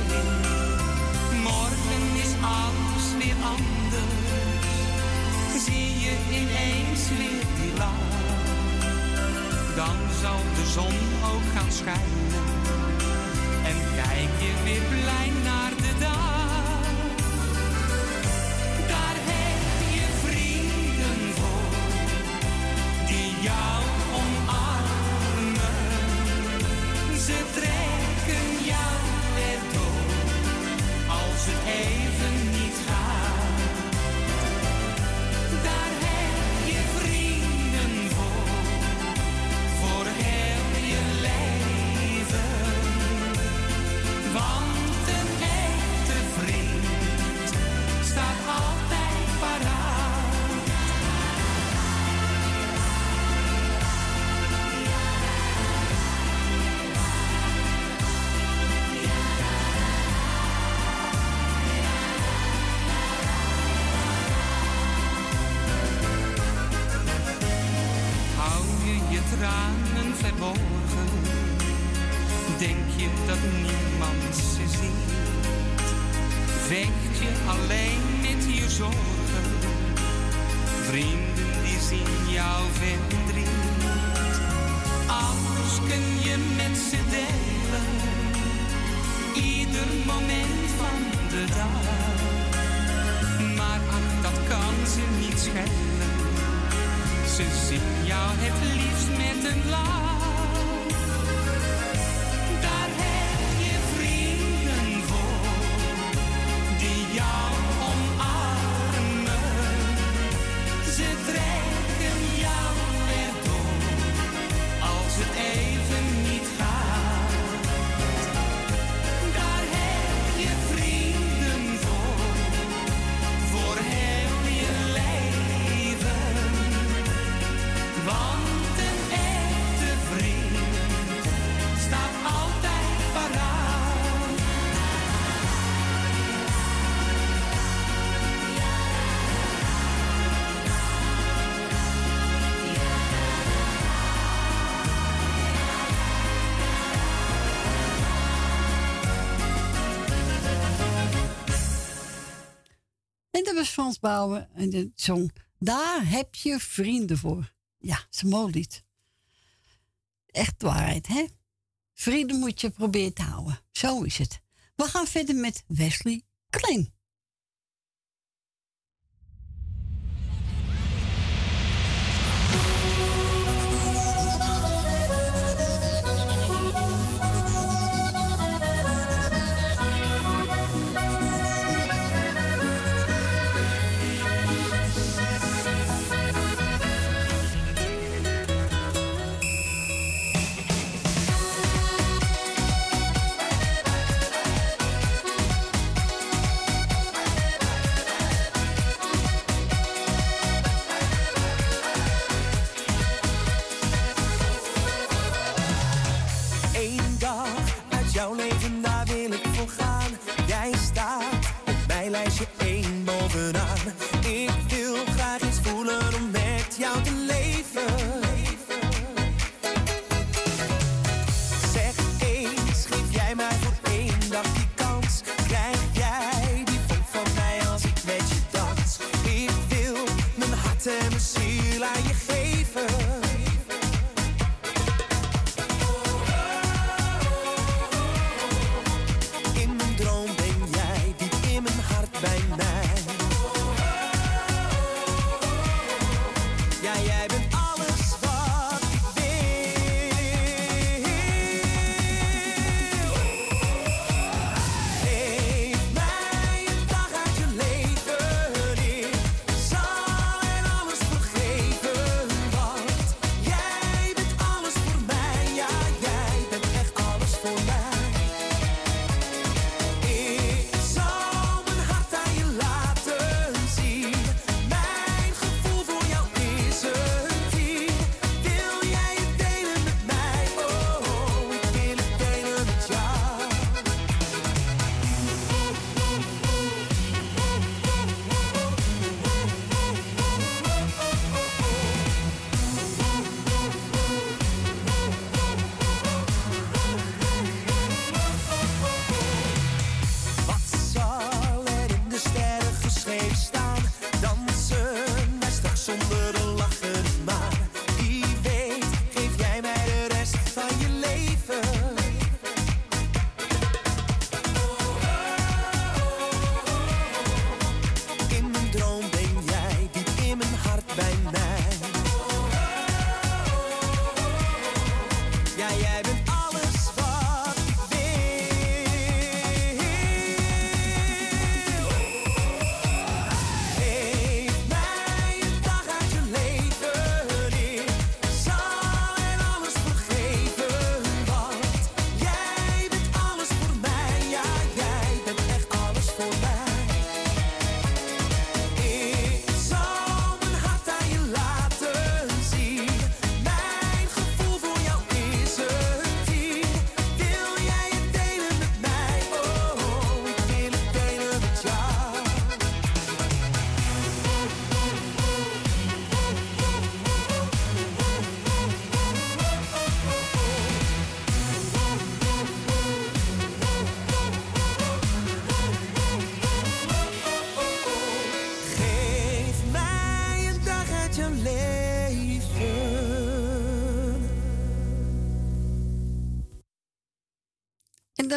Morgen is alles weer anders, zie je ineens weer die lach. Dan zal de zon ook gaan schijnen en kijk je weer blij naar de dag. Denk je dat niemand ze ziet? Vecht je alleen met je zorgen? Vrienden die zien jouw verdriet. Alles kun je met ze delen. Ieder moment van de dag. Maar ach, dat kan ze niet schelen. Ze zien jou het liefst met een lach. Bouwen en de song Daar heb je vrienden voor. Ja, is een mooi lied. Echt waarheid, hè? Vrienden moet je proberen te houden. Zo is het. We gaan verder met Wesley Klein.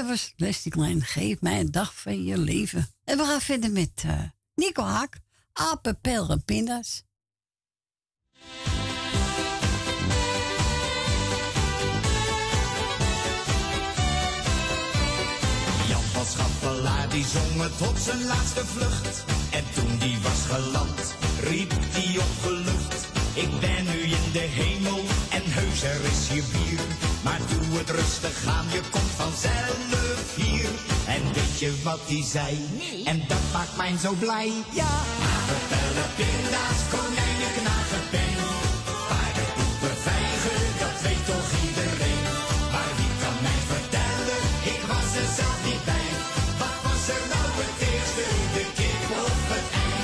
Was Leslie Klein. Geef mij een dag van je leven. En we gaan verder met eh, Nico Haak. Apen, pijl en pinda's. Jan van Schappelaar die zong het tot zijn laatste vlucht. En toen die was geland, riep die opgelucht. Ik ben nu in de hemel en heus er is hier bier. Maar doe het rustig aan, je komt vanzelf hier. En weet je wat die zei? En dat maakt mij zo blij. Ja, apenpellen, pinda's, konijnen, knagen, pen. Paardenpoepen, vijgen, dat weet toch iedereen. Maar wie kan mij vertellen? Ik was er zelf niet bij. Wat was er nou het eerste? De kip of het ei?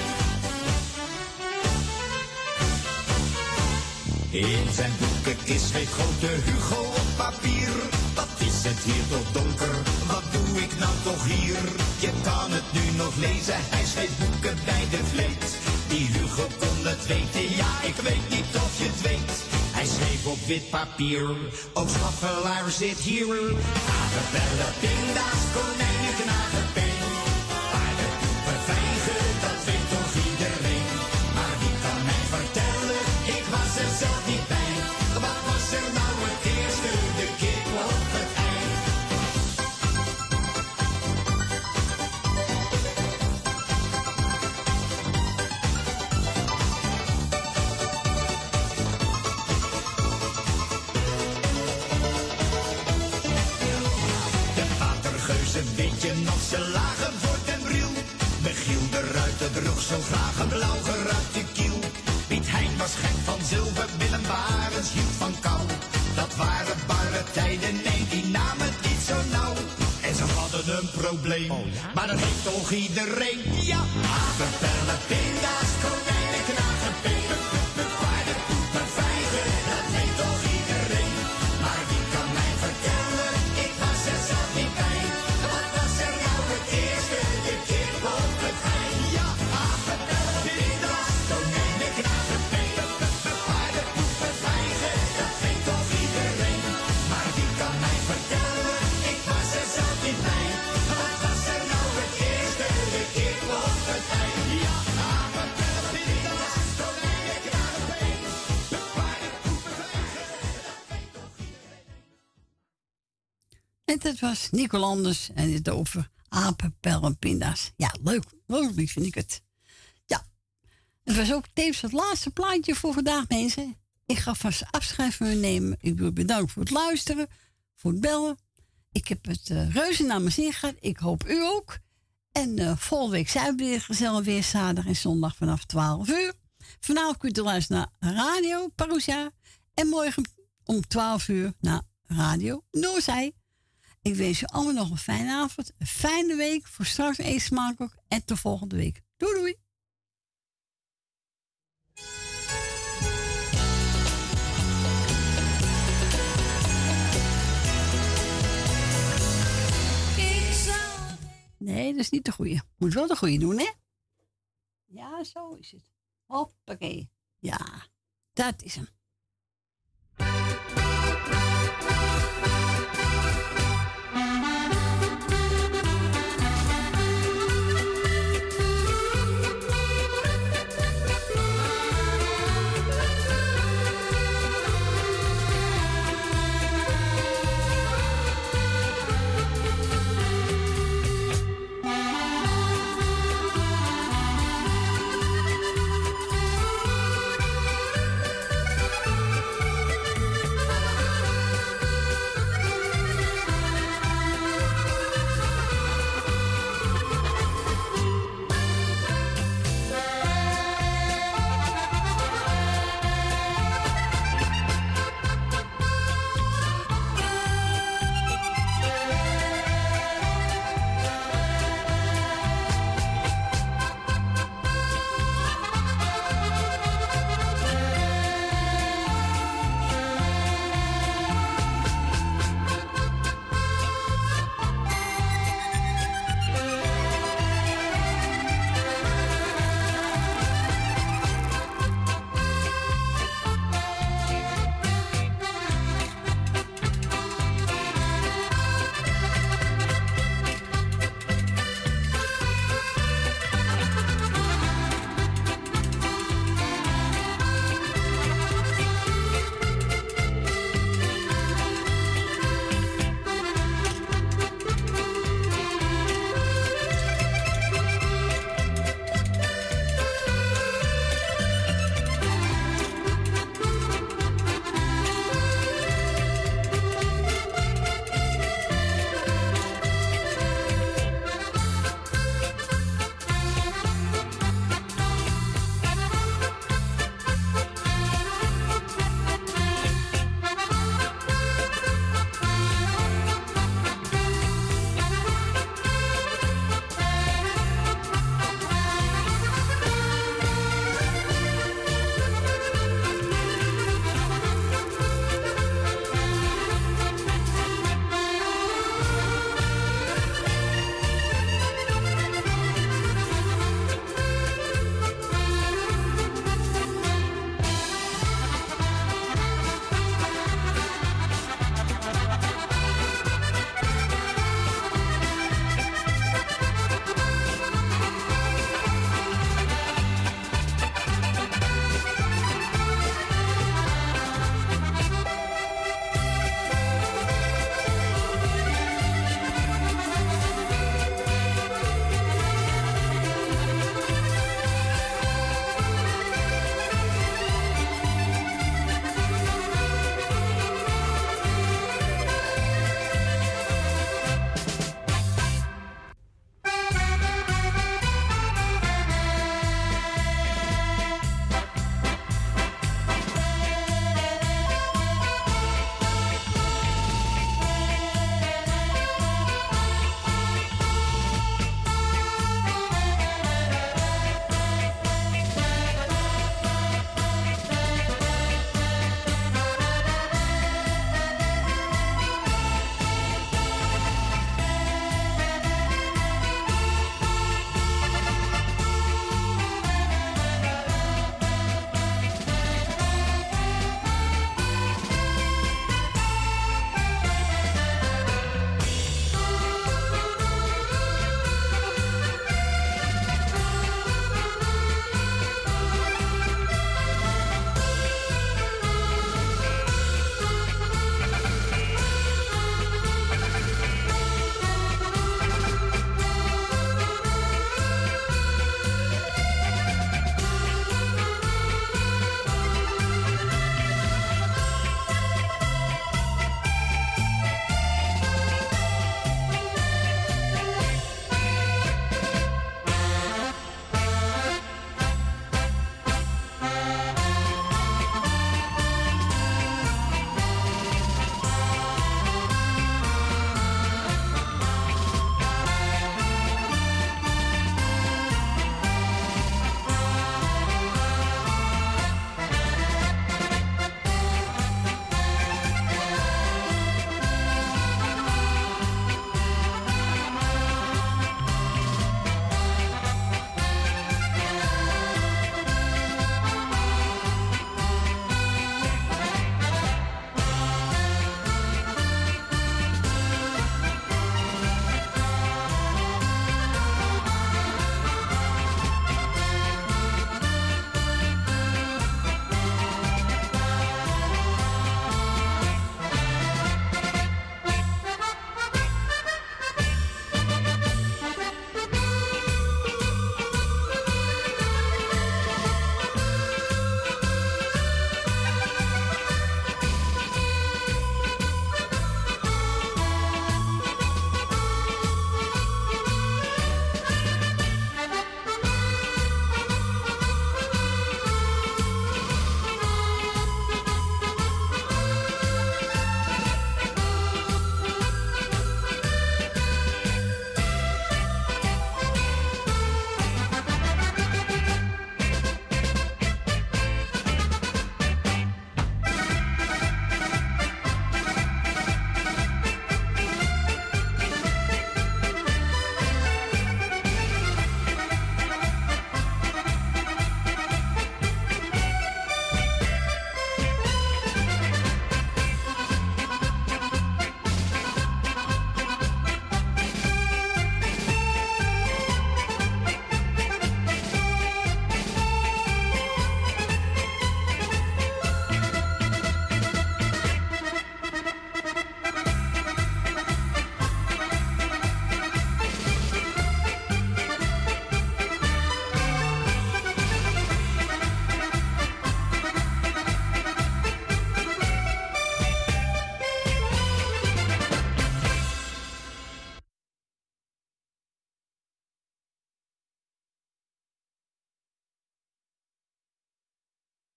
In zijn boekenkist schreef grote Hugo op papier. Wat is het hier toch donker? Wat doe ik nou toch hier? Je kan het nu nog lezen, hij schreef boeken bij de vleet. Die Hugo kon het weten, ja ik weet niet of je het weet. Hij schreef op wit papier, ook schaffelaar zit hier. Apenbellen, pinda's, konijnen, knagen, probleem, maar dat heeft toch iedereen. Ja, apenpellen, pinda's, dat was Nico Landers en het over apen, en pinda's. Ja, leuk. Leuk vind ik het. Ja. Het was ook tevens het laatste plaatje voor vandaag, mensen. Ik ga vast afscheid van u nemen. Ik wil bedanken voor het luisteren, voor het bellen. Ik heb het uh, reuze naar mijn zin gehad. Ik hoop u ook. En eh, volgende week zijn we weer gezellig weer zaterdag en zondag vanaf 12 uur. Vanavond kunt u luisteren naar Radio Parousia. En morgen om 12 uur naar Radio Noorzij. Ik wens je allemaal nog een fijne avond, een fijne week. Voor straks eet smakelijk en tot volgende week. Doei doei. Nee, dat is niet de goeie. Moet wel de goeie doen, hè? Ja, zo is het. Hoppakee. Ja, dat is hem.